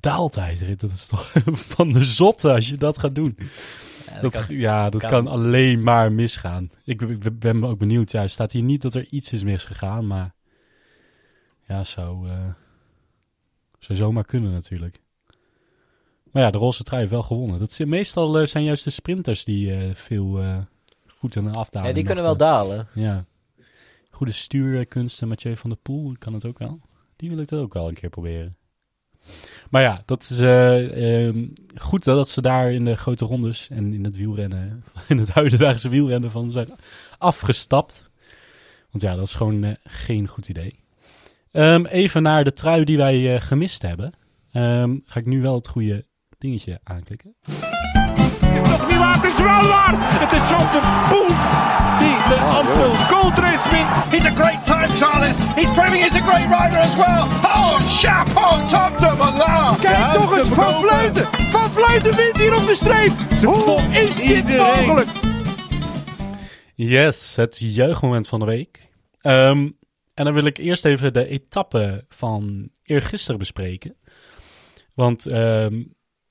Daaltijdrit, dat is toch van de zotte als je dat gaat doen. Ja, Dat, kan- ja, dat kan. kan. alleen maar misgaan. Ik, ik ben ook benieuwd. Ja, staat hier niet dat er iets is misgegaan, maar... Ja, zou, eh, zou zomaar kunnen natuurlijk. Maar ja, de roze trui heeft wel gewonnen. Dat meestal eh, zijn juist de sprinters die eh, veel goed in de afdaling ja, die kunnen wel dalen. Ja. Goede stuurkunsten, Mathieu van der Poel kan het ook wel. Die wil ik dat ook wel een keer proberen. Maar ja, dat is eh, ehm, goed dat ze daar in de grote rondes en in het wielrennen, in het huidendaagse wielrennen van zijn afgestapt. Want ja, dat is gewoon eh, geen goed idee. Ehm, even naar de trui die wij eh, gemist hebben. Ehm, ga ik nu wel het goede dingetje aanklikken. Is toch niet waar? Het is wel waar! Het is Van de Poel die de Amstel Gold Race wint. He's proving he's a great rider as well. Oh, chapeau, top de Malin. Kijk toch eens, Van Vleuten! Van Vleuten wint hier op de streep! Hoe is dit mogelijk? Yes, het juichmoment van de week. Ehm, en dan wil ik eerst even de etappe van eergisteren bespreken. Want ehm,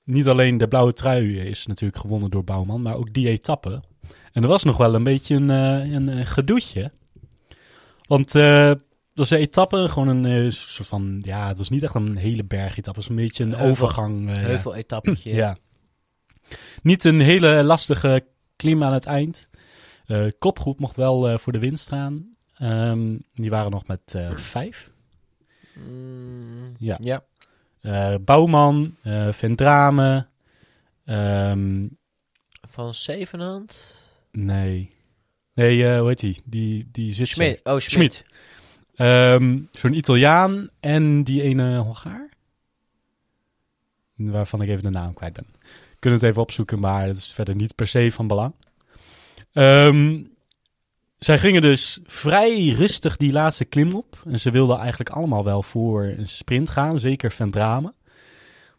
niet alleen de blauwe trui is natuurlijk gewonnen door Bouwman, maar ook die etappe. En er was nog wel een beetje een, eh, een, een gedoetje. Want eh, dat was een etappe, gewoon een eh, soort van, ja, het was niet echt een hele bergetappe. Het was een beetje een Heuvel- overgang. eh, Heuvel-etappetje. ja. Niet een hele lastige klim aan het eind. Eh, kopgroep mocht wel voor de winst staan. Ehm, die waren nog met vijf. Mm, Ja. ja. Bouwman, Vendrame. ehm, Van Zevenhand. nee. Nee, hoe heet die? Die, die Zwitser. Schmid. Oh, Schmid. Ehm, Zo'n Italiaan en die ene Hongaar. Waarvan ik even de naam kwijt ben. Kunnen het even opzoeken, maar dat is verder niet per se van belang. Ehm, zij gingen dus vrij rustig die laatste klim op. En ze wilden eigenlijk allemaal wel voor een sprint gaan. Zeker Vendrame.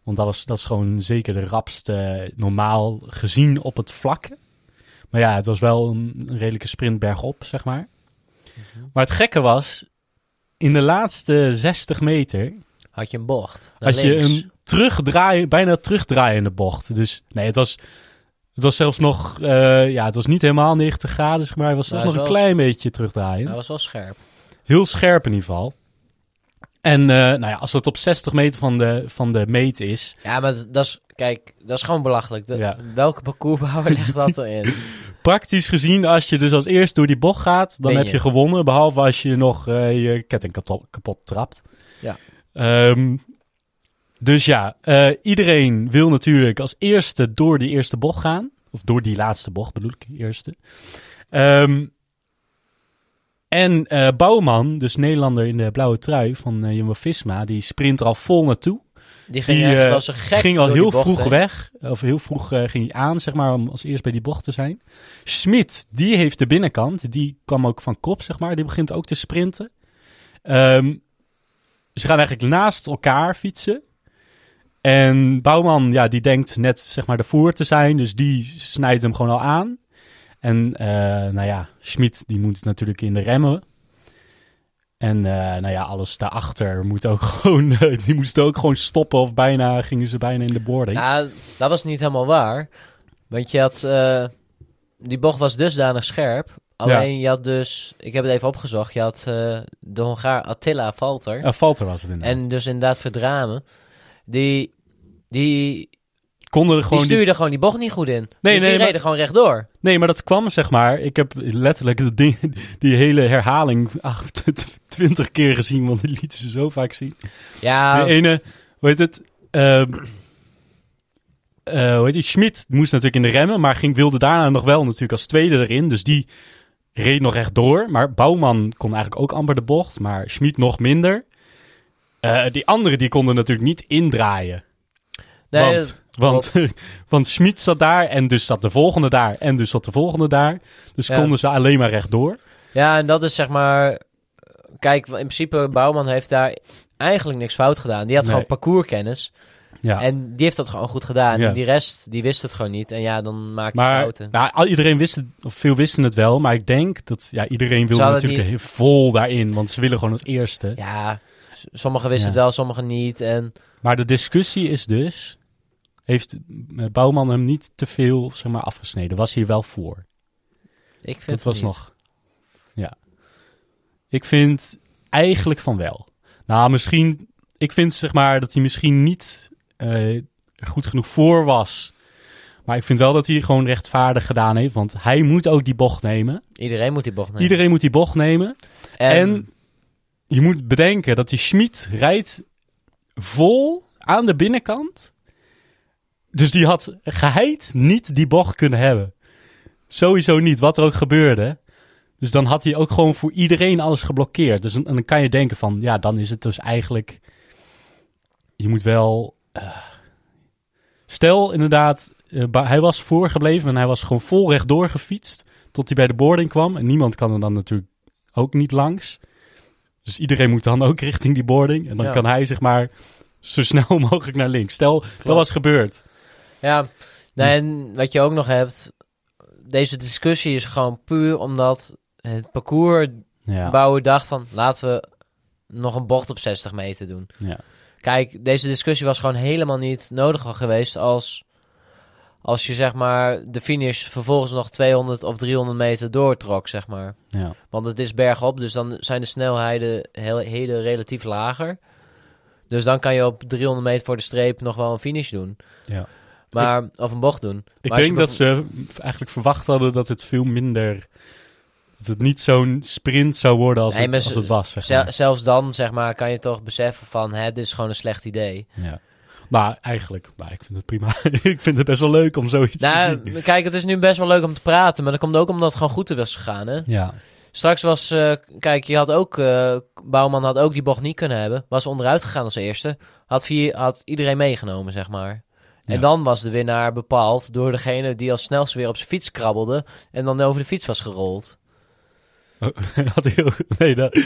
Want dat, was, dat is gewoon zeker de rapste normaal gezien op het vlakke. Maar ja, het was wel een, een redelijke sprint bergop, zeg maar. Maar het gekke was, in de laatste 60 meter Had je een bocht. Had je een terugdraai, bijna terugdraaiende bocht. Dus nee, het was, het was zelfs nog, eh, ja, het was niet helemaal 90 graden, zeg maar. Het was zelfs Maar nog een klein beetje terugdraaiend. Hij was wel scherp. Heel scherp in ieder geval. En eh, nou ja, als dat op 60 meter van de, van de meet is, Ja, maar dat is... Kijk, dat is gewoon belachelijk. De- Ja. Welke parcoursbouwer legt dat erin? praktisch gezien, als je dus als eerst door die bocht gaat, dan Ben heb je. je gewonnen. Behalve als je nog eh, je ketting kapot, kapot trapt. Ja. Ehm, dus ja, eh, iedereen wil natuurlijk als eerste door die eerste bocht gaan. Of door die laatste bocht bedoel ik, eerste. Ehm, en eh, Bouwman, dus Nederlander in de blauwe trui van eh Jumbo-Visma, die sprint er al vol naartoe. Die ging Die eh, gek ging al heel bocht vroeg weg. Of heel vroeg ging hij aan, zeg maar, om als eerst bij die bocht te zijn. Schmid, die heeft de binnenkant. Die kwam ook van kop, zeg maar. Die begint ook te sprinten. Ehm, ze gaan eigenlijk naast elkaar fietsen. En Bouwman, ja, die denkt net, zeg maar, de voor te zijn. Dus die snijdt hem gewoon al aan. En, eh, nou ja, Schmid, die moet natuurlijk in de remmen. En eh, nou ja, alles daarachter moet ook gewoon, eh, die moesten ook gewoon stoppen of bijna gingen ze bijna in de boarding. Nou, dat was niet helemaal waar. Want je had... die bocht was dusdanig scherp. Alleen je had dus... Ik heb het even opgezocht. Je had de Hongaar Attila Valter. Ja, Valter was het inderdaad. En dus inderdaad Verdramen. Die... Die konden er Die gewoon... die- stuurde gewoon die bocht niet goed in. Nee, dus nee, die maar- reden gewoon rechtdoor. Nee, maar dat kwam zeg maar. Ik heb letterlijk ding, die hele herhaling ach, twintig keer gezien, want die lieten ze zo vaak zien. Ja, De ene, hoe heet het? ehm, eh, hoe heet die? Schmid moest natuurlijk in de remmen, maar ging, wilde daarna nog wel natuurlijk als tweede erin. Dus die reed nog echt door. Maar Bouwman kon eigenlijk ook amper de bocht, maar Schmid nog minder. Eh, die anderen die konden natuurlijk niet indraaien. nee, want want, want Schmid zat daar en dus zat de volgende daar en dus zat de volgende daar. Dus Ja. konden ze alleen maar rechtdoor. ja, en dat is zeg maar... Kijk, in principe, Bouwman heeft daar eigenlijk niks fout gedaan. Die had Nee. gewoon parcourskennis. Ja. En die heeft dat gewoon goed gedaan. Ja. En die rest, die wist het gewoon niet. En ja, dan maak je Maar fouten. nou, al- iedereen wist het, of veel wisten het wel, maar ik denk dat ja, iedereen wilde hadden natuurlijk niet- vol daarin, want ze willen gewoon als eerste. Ja, sommigen wisten Ja. het wel, sommigen niet. En Maar de discussie is dus, heeft eh, Bouwman hem niet te veel zeg maar, afgesneden? Was hij wel voor? ik vind Dat het was niet. nog, ja. Ik vind eigenlijk van wel. Nou, misschien, ik vind zeg maar dat hij misschien niet eh, goed genoeg voor was. Maar ik vind wel dat hij gewoon rechtvaardig gedaan heeft, want hij moet ook die bocht nemen. Iedereen moet die bocht nemen. Iedereen moet die bocht nemen. En, En je moet bedenken dat die Schmid rijdt vol aan de binnenkant. Dus die had geheid niet die bocht kunnen hebben. Sowieso niet, wat er ook gebeurde. Dus dan had hij ook gewoon voor iedereen alles geblokkeerd. Dus dan, en dan kan je denken van, ja, dan is het dus eigenlijk... Je moet wel... eh, stel inderdaad, eh, hij was voorgebleven en hij was gewoon vol rechtdoor gefietst. Tot hij bij de boarding kwam. En niemand kan er dan natuurlijk ook niet langs. Dus iedereen moet dan ook richting die boarding. En dan Ja. kan hij zeg maar zo snel mogelijk naar links. Stel, dat was gebeurd. Ja, nee, en wat je ook nog hebt... Deze discussie is gewoon puur omdat het parcours Ja. dacht van... Laten we nog een bocht op 60 meter doen. ja. Kijk, deze discussie was gewoon helemaal niet nodig geweest als... Als je zeg maar de finish vervolgens nog 200 of 300 meter doortrok, zeg maar. ja. Want het is bergop, dus dan zijn de snelheden heel, heel relatief lager. Dus dan kan je op 300 meter voor de streep nog wel een finish doen. Ja. Maar, of een bocht doen. Ik denk dat ze eigenlijk verwacht hadden dat het veel minder... Dat het niet zo'n sprint zou worden als, Nee, het, als het was. Zeg maar. zelfs dan, zeg maar, kan je toch beseffen van... Hè, dit is gewoon een slecht idee. Ja. Maar eigenlijk, maar ik vind het prima. ik vind het best wel leuk om zoiets te Nou, zien. kijk, het is nu best wel leuk om te praten. Maar dat komt ook omdat het gewoon goed was gegaan, hè? Ja. Straks was... eh, kijk, je had ook... eh, Bouwman had ook die bocht niet kunnen hebben. Was onderuit gegaan als eerste. Had, vier, had iedereen meegenomen, zeg maar. En Ja. dan was de winnaar bepaald door degene die als snelste weer op zijn fiets krabbelde. En dan over de fiets was gerold. Had hij ook- nee, dat, dat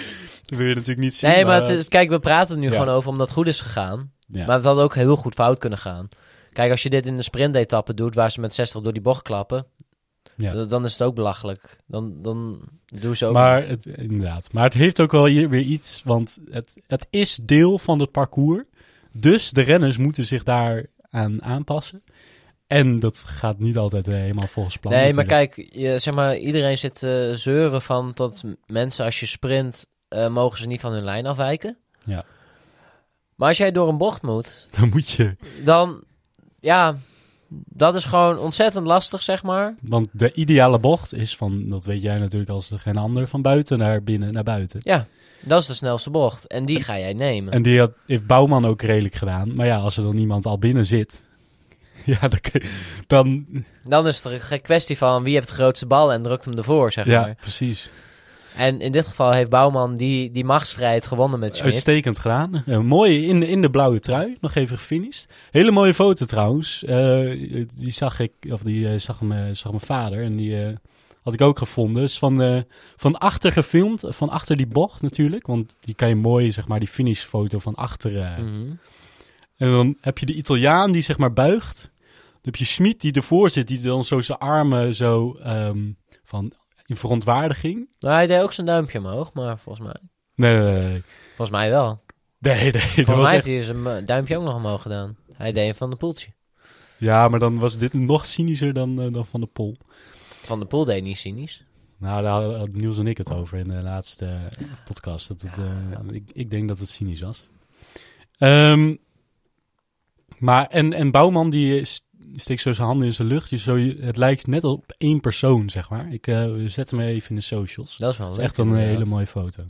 wil je natuurlijk niet zien. nee, maar het kijk, we praten er nu Ja. gewoon over omdat het goed is gegaan. ja. Maar het had ook heel goed fout kunnen gaan. Kijk, als je dit in de sprintetappe doet, waar ze met 60 door die bocht klappen, Ja. dan is het ook belachelijk. Dan, dan doen ze ook maar niet. het, inderdaad. Maar het heeft ook wel hier weer iets, want het, het is deel van het parcours. Dus de renners moeten zich daar aan aanpassen. En dat gaat niet altijd eh, helemaal volgens plan. Nee, maar kijk, je, zeg maar, iedereen zit te zeuren van dat mensen als je sprint, eh, mogen ze niet van hun lijn afwijken. Ja. Maar als jij door een bocht moet, Dan moet je, dan, ja, dat is gewoon ontzettend lastig, zeg maar. want de ideale bocht is van, dat weet jij natuurlijk als geen ander, van buiten naar binnen naar buiten. Ja, dat is de snelste bocht. En die ga jij nemen. En die had, heeft Bouwman ook redelijk gedaan. Maar ja, als er dan iemand al binnen zit, ja, dan, dan Dan is het een kwestie van wie heeft de grootste bal en drukt hem ervoor, zeg ja, maar. precies. En in dit geval heeft Bouwman die, die machtsstrijd gewonnen met Schmidt. Uitstekend gedaan. Eh, mooi in, de- in de blauwe trui. Nog even gefinished. Hele mooie foto trouwens. Eh, die zag ik, of die eh, zag, me, zag mijn vader. En die had ik ook gevonden. Dus van, eh, van achter gefilmd. Van achter die bocht natuurlijk. Want die kan je mooi, zeg maar, die finishfoto van achter. eh. Mhm. En dan heb je de Italiaan die zeg maar buigt. Dan heb je Schmid die ervoor zit. Die dan zo zijn armen zo ehm, van in verontwaardiging. Nou, hij deed ook zijn duimpje omhoog, maar volgens mij, Nee, nee, nee. volgens mij wel. Nee, nee, Volgens was mij echt... heeft hij zijn duimpje ook nog omhoog gedaan. Hij deed van de poeltje. Ja, maar dan was dit nog cynischer dan, eh, dan Van de Pol. Van de Poel deed niet cynisch. Nou, daar hadden Niels en ik het over in de laatste eh, podcast. Dat het, eh, ik, ik denk dat het cynisch was. Ehm, maar, en, en Bouwman die, steekt zo zijn handen in zijn lucht. Je zo, het lijkt net op één persoon, zeg maar. Ik eh, zet hem even in de socials. Dat is wel Dat is echt een inderdaad. hele mooie foto.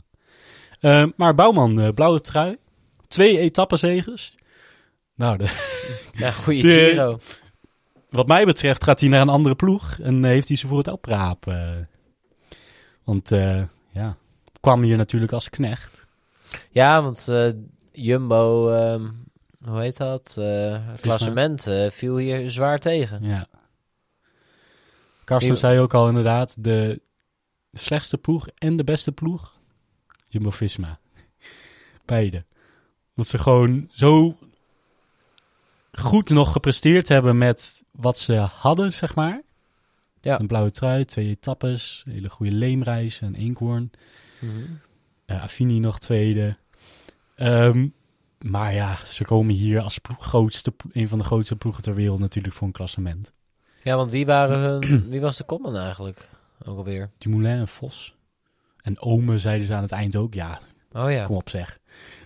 Eh, maar Bouwman, blauwe trui. Twee etappenzegers. Nou, de, Ja, goede De- Giro. Wat mij betreft gaat hij naar een andere ploeg. En eh, heeft hij ze voor het opraap. eh. want eh, ja, kwam hier natuurlijk als knecht. Ja, want Jumbo, ehm, hoe heet dat? Klassement viel hier zwaar tegen. Ja. Karsten zei ook al inderdaad, de slechtste ploeg en de beste ploeg, Jumbo-Visma. Beide. Dat ze gewoon zo goed nog gepresteerd hebben met wat ze hadden, zeg maar. Ja. Een blauwe trui, twee etappes, een hele goede leemreis en eenkhoorn. Mhm. Eh, Affini nog tweede. Ehm, maar ja, ze komen hier als grootste, een van de grootste ploegen ter wereld natuurlijk voor een klassement. Ja, want wie, waren hun, wie was de kopman eigenlijk? Ook alweer. Dumoulin en Vos. En Ome zeiden ze aan het eind ook. Ja, Oh ja. kom op zeg.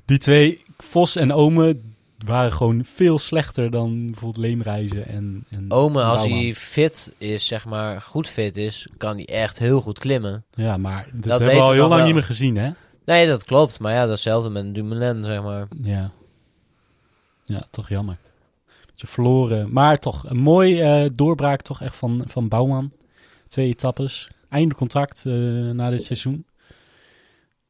Die twee, Vos en Ome, waren gewoon veel slechter dan bijvoorbeeld Leemreizen en, en Ome, als hij fit is, zeg maar, goed fit is, kan hij echt heel goed klimmen. Ja, maar dat, hebben we al heel lang wel. niet meer gezien, hè? Nee, dat klopt. Maar ja, datzelfde met Dumoulin, zeg maar. Ja. Ja, toch jammer. Beetje verloren. Maar toch een mooi eh, doorbraak toch echt van, van Bouwman. Twee etappes. Einde contract eh, na dit seizoen.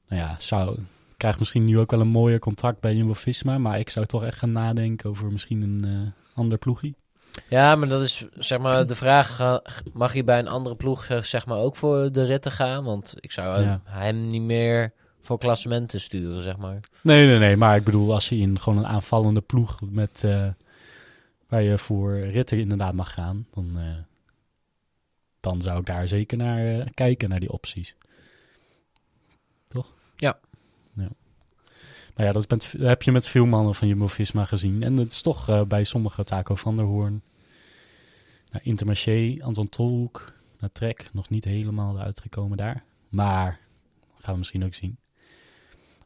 Nou ja, zou, krijgt misschien nu ook wel een mooier contract bij Jumbo-Visma. Maar ik zou toch echt gaan nadenken over misschien een eh, ander ploegie. Ja, maar dat is zeg maar de vraag: ga- mag hij bij een andere ploeg zeg, zeg maar ook voor de ritten gaan? Want ik zou hem- Ja. hem niet meer voor klassementen sturen, zeg maar. Nee, nee, nee. Maar ik bedoel, als je in gewoon een aanvallende ploeg met... eh, waar je voor ritten inderdaad mag gaan, dan, eh, dan zou ik daar zeker naar eh, kijken, naar die opties. Toch? Ja. Maar ja, dat dat heb je met veel mannen van Jumbo-Visma gezien. En het is toch eh, bij sommige Taco van der Hoorn, naar Intermarché, Anton Tolhoek, naar Trek, nog niet helemaal eruit gekomen daar. Maar, gaan we misschien ook zien.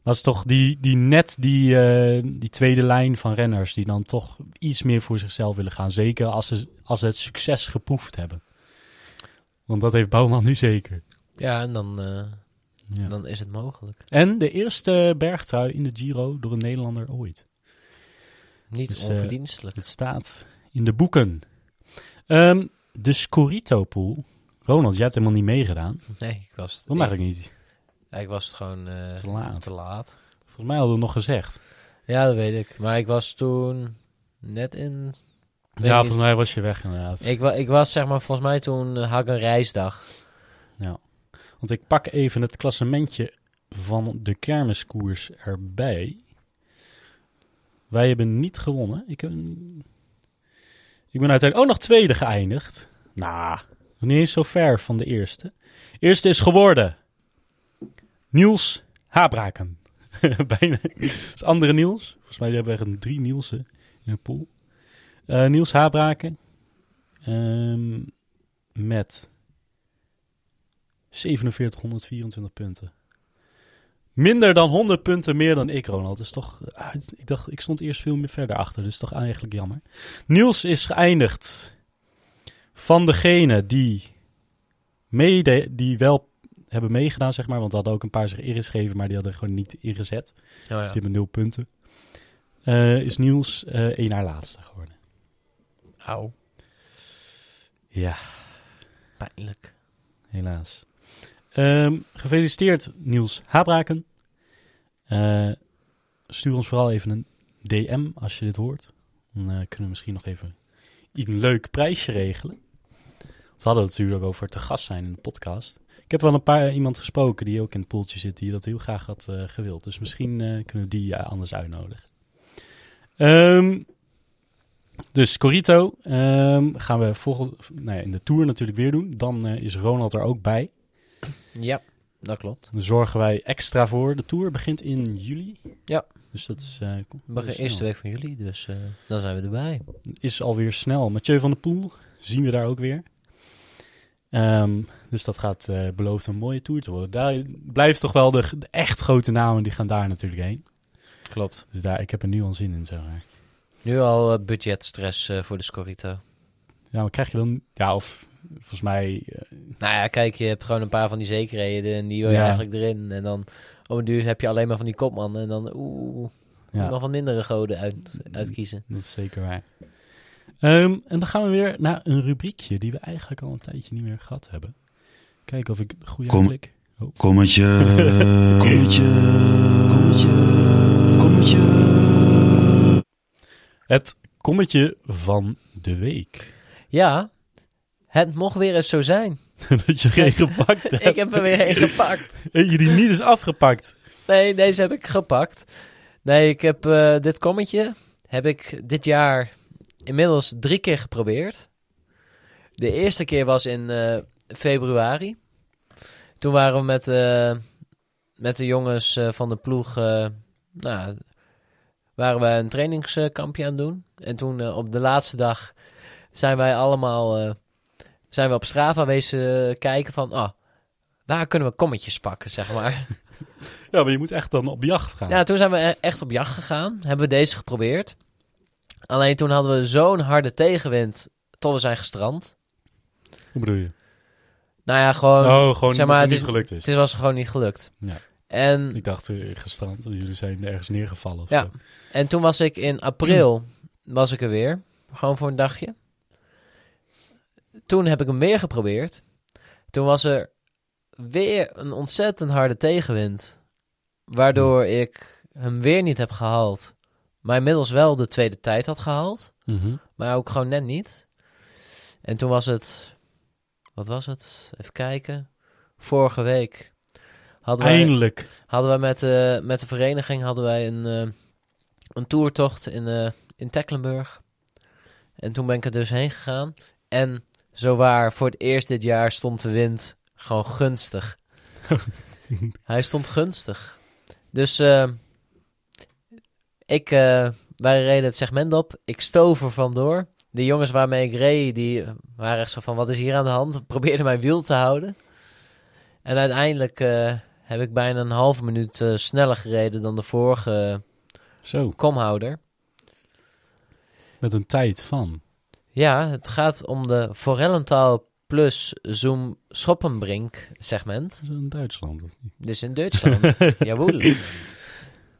Dat is toch die, die net die, eh, die tweede lijn van renners die dan toch iets meer voor zichzelf willen gaan. Zeker als ze, als het succes geproefd hebben. Want dat heeft Bouwman nu zeker. Ja, en dan, eh, Ja. dan is het mogelijk. En de eerste bergtrui in de Giro door een Nederlander ooit. Niet Dus, eh, onverdienstelijk. Het staat in de boeken. Ehm, de Scorito pool. Ronald, jij hebt helemaal niet meegedaan. nee, ik was, Waarom eigenlijk niet? ik, ik was gewoon eh, Te laat. te laat. Volgens mij hadden we nog gezegd. Ja, dat weet ik. Maar ik was toen net in... ja, volgens mij was je weg inderdaad. Ik, wa ik was zeg maar, volgens mij toen had ik een reisdag. Want ik pak even het klassementje van de kermiskoers erbij. Wij hebben niet gewonnen. Ik, heb, ik ben uiteindelijk ook nog tweede geëindigd. Nou, niet eens zo ver van de eerste. Eerste is geworden Niels Habraken. Bijna. Dat is andere Niels. Volgens mij hebben we drie Nielsen in een pool. Eh, Niels Habraken. Ehm, met 4724 punten. Minder dan 100 punten meer dan ik, Ronald. Is toch, ah, ik, dacht, ik stond eerst veel meer verder achter, dus toch eigenlijk jammer. Niels is geëindigd van degene die, mede, die wel hebben meegedaan, zeg maar. Want er hadden ook een paar zich ingeschreven, maar die hadden gewoon niet ingezet. Oh, Dus ja. die hebben nul punten. Eh, is Niels eh één naar laatste geworden. Auw, Ja, pijnlijk. helaas. Ehm, gefeliciteerd Niels Habraken. Eh, stuur ons vooral even een DM als je dit hoort. Dan eh, kunnen we misschien nog even een leuk prijsje regelen. We hadden het natuurlijk over te gast zijn in de podcast. Ik heb wel een paar iemand gesproken die ook in het poeltje zit, die dat heel graag had eh, gewild. Dus misschien eh, kunnen we die eh, anders uitnodigen. Ehm, dus Corito ehm, gaan we volgende, nou ja, in de Tour natuurlijk weer doen. Dan eh, is Ronald er ook bij. Ja, dat klopt. Dan zorgen wij extra voor. De Tour begint in juli. Ja. Dus dat is, eh, We beginnen snel. eerste week van juli, dus eh, dan zijn we erbij. is alweer snel. Mathieu van der Poel zien we daar ook weer. Ehm, dus dat gaat eh beloofd een mooie Tour te worden. Daar blijft toch wel de, de echt grote namen, die gaan daar natuurlijk heen. Klopt. Dus daar, ik heb er nu al zin in, zeg maar. Nu al eh, budgetstress eh, voor de Scorito. Ja, maar krijg je dan... Ja, of volgens mij... eh, Nou ja, kijk, je hebt gewoon een paar van die zekerheden en die wil je Ja. eigenlijk erin. En dan op een duur heb je alleen maar van die kopmannen en dan oeh, ja, nog van mindere goden uit, uitkiezen. dat is zeker waar. Ehm, en dan gaan we weer naar een rubriekje die we eigenlijk al een tijdje niet meer gehad hebben. Kijken of ik goede Kom. Kommetje, kommetje, kommetje, kommetje. Het kommetje van de week. Ja, het mocht weer eens zo zijn. dat je geen gepakt hebt. Ik heb er weer een gepakt. Eentje die niet is afgepakt. Nee, deze heb ik gepakt. Nee, ik heb eh, dit kommetje heb ik dit jaar inmiddels drie keer geprobeerd. De eerste keer was in eh, februari. Toen waren we met, eh, met de jongens van de ploeg, nou, waren wij een trainingskampje aan het doen. En toen op de laatste dag zijn wij allemaal, zijn we op Strava wezen kijken van, ah, waar kunnen we kommetjes pakken, zeg maar. Ja, maar je moet echt dan op jacht gaan. Ja, toen zijn we e- echt op jacht gegaan. Hebben we deze geprobeerd. Alleen toen hadden we zo'n harde tegenwind tot we zijn gestrand. Hoe bedoel je? Nou ja, gewoon... oh, gewoon zeg dat maar, het het niet is- gelukt is. Het was gewoon niet gelukt. Ja. En, Ik dacht eh, gestrand. Jullie zijn ergens neergevallen. of Ja. zo. en toen was ik in april was ik er weer. Gewoon voor een dagje. Toen heb ik hem weer geprobeerd. Toen was er weer een ontzettend harde tegenwind. Waardoor ik hem weer niet heb gehaald. Maar inmiddels wel de tweede tijd had gehaald. Mhm. Maar ook gewoon net niet. En toen was het... Wat was het? Even kijken. Vorige week hadden wij, Eindelijk. hadden wij met, de met de vereniging hadden wij een, eh, een toertocht in, eh in Tecklenburg. En toen ben ik er dus heen gegaan. En zowaar voor het eerst dit jaar stond de wind gewoon gunstig. Hij stond gunstig. Dus eh, ik, eh, wij reden het segment op. Ik stoof er vandoor. De jongens waarmee ik reed, die waren echt zo van, wat is hier aan de hand? Probeerden mijn wiel te houden. En uiteindelijk eh, heb ik bijna een halve minuut sneller gereden dan de vorige Zo, komhouder. met een tijd van. Ja, het gaat om de Forellentaal plus Zoom Schoppenbrink segment. Dat is in Duitsland. of niet? Dus in Duitsland. Jawohl.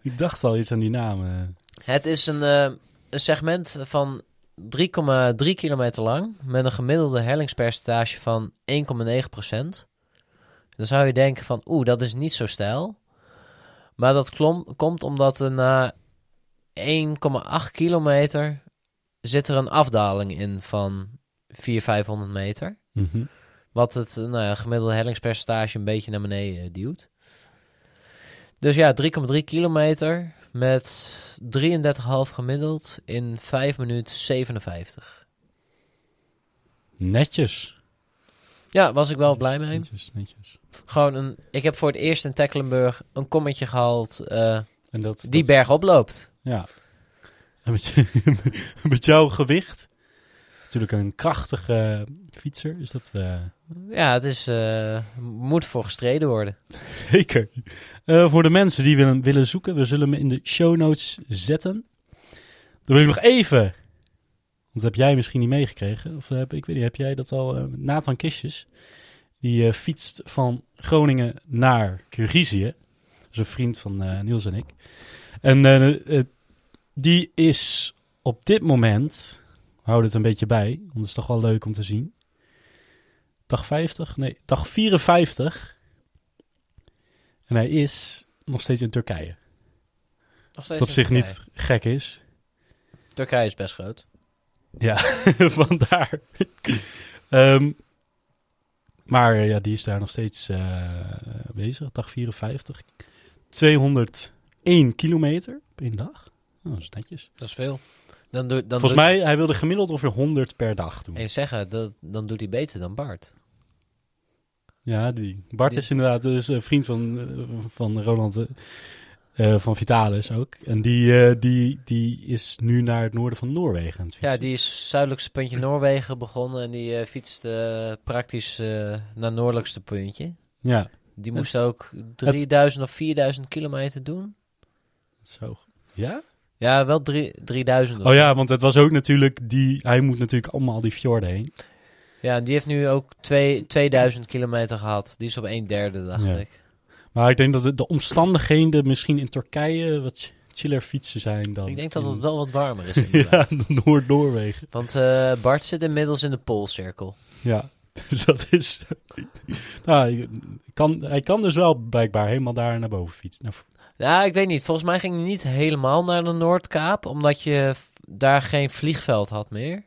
Ik dacht al iets aan die naam. eh. Het is een, eh, een segment van 3,3 kilometer lang met een gemiddelde hellingspercentage van 1,9%. Dan zou je denken van, oeh, dat is niet zo stijl. Maar dat klom, komt omdat er na 1,8 kilometer zit er een afdaling in van 400, 500 meter. Mhm. Wat het eh, nou ja, gemiddelde hellingspercentage een beetje naar beneden eh, duwt. Dus ja, 3,3 kilometer met 33,5 gemiddeld in 5 minuten 57. Netjes. Ja, was ik wel blij mee. Netjes, netjes. Gewoon een, ik heb voor het eerst in Tecklenburg een kommetje gehaald eh, En dat, die dat- berg oploopt. Ja. En met, jouw gewicht. Natuurlijk een krachtige fietser. Is dat eh, Ja, het is, eh, moet voor gestreden worden. zeker. Eh, voor de mensen die willen, willen zoeken. We zullen hem in de show notes zetten. Dan wil ik nog even. Want dat heb jij misschien niet meegekregen. Of heb, ik weet niet, heb jij dat al? Nathan Kistjes. Die fietst van Groningen naar Kirgizië. Dat is een vriend van Niels en ik. En die is op dit moment, houd het een beetje bij, want het is toch wel leuk om te zien. Dag 50? Nee, dag 54. En hij is nog steeds in Turkije. Nog steeds Wat op in zich Turkije. niet gek is. Turkije is best groot. Ja, vandaar. Ehm, maar eh, ja, die is daar nog steeds eh, bezig. Dag 54. 201 kilometer op één dag. Oh, dat is netjes. Dat is veel. Dan doe, dan Volgens mij, hij wilde gemiddeld ongeveer 100 per dag doen. En zeggen, dat, dan doet hij beter dan Bart. Ja, die. Bart Die- is inderdaad dus een vriend van, van Roland eh, eh, van Vitalis ook. En die, eh, die, die is nu naar het noorden van Noorwegen aan het fietsen. Ja, die is zuidelijkste puntje Noorwegen begonnen en die eh, fietst eh, praktisch eh, naar het noordelijkste puntje. Ja, Die Het- moest ook 3000 of 4000 kilometer doen. zo. Ja? Ja, wel drie, 3000 of Oh ja, want het was ook natuurlijk die... Hij moet natuurlijk allemaal al die fjorden heen. Ja, die heeft nu ook twee, 2000 kilometer gehad. Die is op een derde, dacht Ja. ik. Maar ik denk dat de, de omstandigheden misschien in Turkije wat ch- chiller fietsen zijn dan... Ik denk dat het wel wat warmer is Ja. Noord-Noorwegen. Want eh, Bart zit inmiddels in de Poolcirkel. Ja, dus dat is... nou, je- kan, hij kan dus wel blijkbaar helemaal daar naar boven fietsen. Ja, ik weet niet. Volgens mij ging hij niet helemaal naar de Noordkaap, omdat je daar geen vliegveld had meer.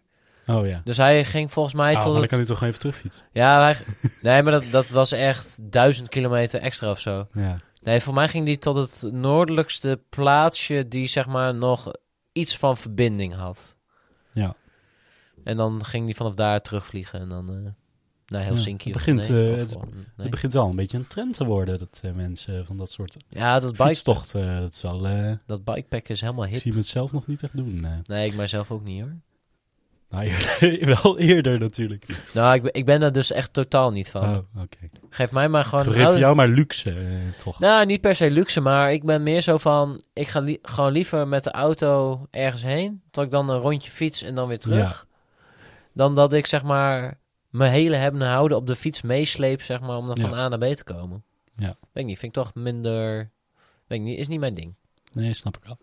oh ja. Dus hij ging volgens mij Ah, tot maar dan kan hij toch even terugfietsen? Ja, hij... nee, maar dat, dat was echt duizend kilometer extra of zo. Ja. Nee, voor mij ging hij tot het noordelijkste plaatsje die zeg maar nog iets van verbinding had. Ja. En dan ging hij vanaf daar terugvliegen en dan eh, naar Helsinki. het of- begint, nee, eh, of- het- of- nee. Het begint wel een beetje een trend te worden, dat eh, mensen van dat soort Ja, dat, bike, fietstochten, dat is al... eh, dat bikepacken is helemaal ik hip. zie me het zelf nog niet echt doen. eh. Nee, ik mijzelf ook niet hoor. Nou, wel eerder natuurlijk. Nou, ik ben, ik ben daar dus echt totaal niet van. Oh, oké. Geef mij maar gewoon... Geef oude- jou maar luxe, eh, toch? Nou, niet per se luxe, maar ik ben meer zo van... Ik ga li- gewoon liever met de auto ergens heen. Tot ik dan een rondje fiets en dan weer terug. Dan dat ik zeg maar mijn hele hebben en houden op de fiets meesleep, zeg maar, om dan van. A naar B te komen. Ja. Weet ik niet, vind ik toch minder... Weet ik niet, is niet mijn ding. Nee, snap ik wel.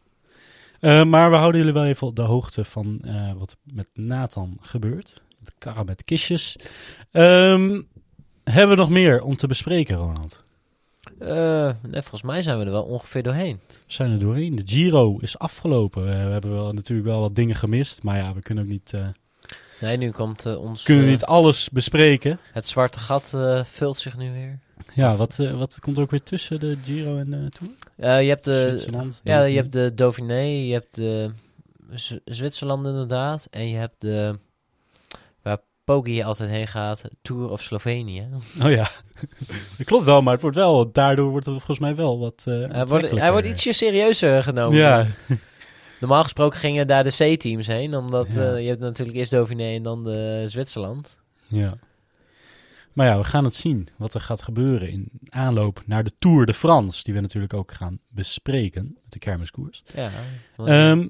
Eh, maar we houden jullie wel even op de hoogte van eh, wat met Nathan gebeurt. De karren met kistjes. Ehm, hebben we nog meer om te bespreken, Ronald? Eh, nee, volgens mij zijn we er wel ongeveer doorheen. We zijn er doorheen. De Giro is afgelopen. We hebben wel, natuurlijk wel wat dingen gemist. Maar ja, we kunnen ook niet, Nee, nu komt eh, ons... kunnen eh, niet alles bespreken. Het zwarte gat eh, vult zich nu weer. Ja, wat, wat komt ook weer tussen de Giro en de Tour? Je hebt de... Zwitserland. Ja, je hebt de Dauphiné, je hebt de Z- Zwitserland inderdaad. En je hebt de... Waar Poggi altijd heen gaat, Tour of Slovenië. Oh ja, dat klopt wel, maar het wordt wel, daardoor wordt het volgens mij wel wat Hij wordt, hij wordt ietsje serieuzer genomen. Ja, Normaal gesproken gingen daar de C-teams heen, omdat Ja. eh, je hebt natuurlijk eerst Dauphiné en dan de Zwitserland. ja. Maar ja, we gaan het zien wat er gaat gebeuren in aanloop naar de Tour de France, die we natuurlijk ook gaan bespreken met de kermiskoers. Ja, Ehm,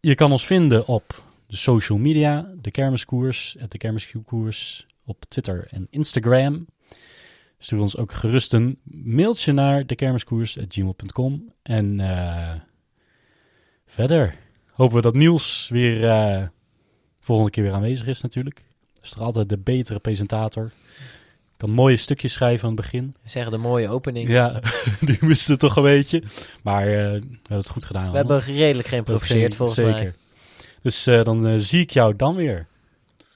je kan ons vinden op de social media, de kermiskoers, de kermiskoers op Twitter en Instagram. Stuur ons ook gerust een mailtje naar dekermiskoers.gmail.com. En eh, verder hopen we dat Niels weer eh, volgende keer weer aanwezig is natuurlijk. Dat is toch altijd de betere presentator. Kan mooie stukjes schrijven aan het begin. zeggen de mooie opening. Ja, die miste het toch een beetje. Maar eh, we hebben het goed gedaan. We hebben redelijk geïmproviseerd volgens zeker. mij. Dus eh, dan zie ik jou dan weer.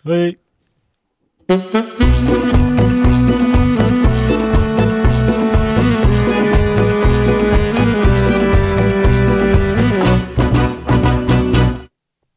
Hoi.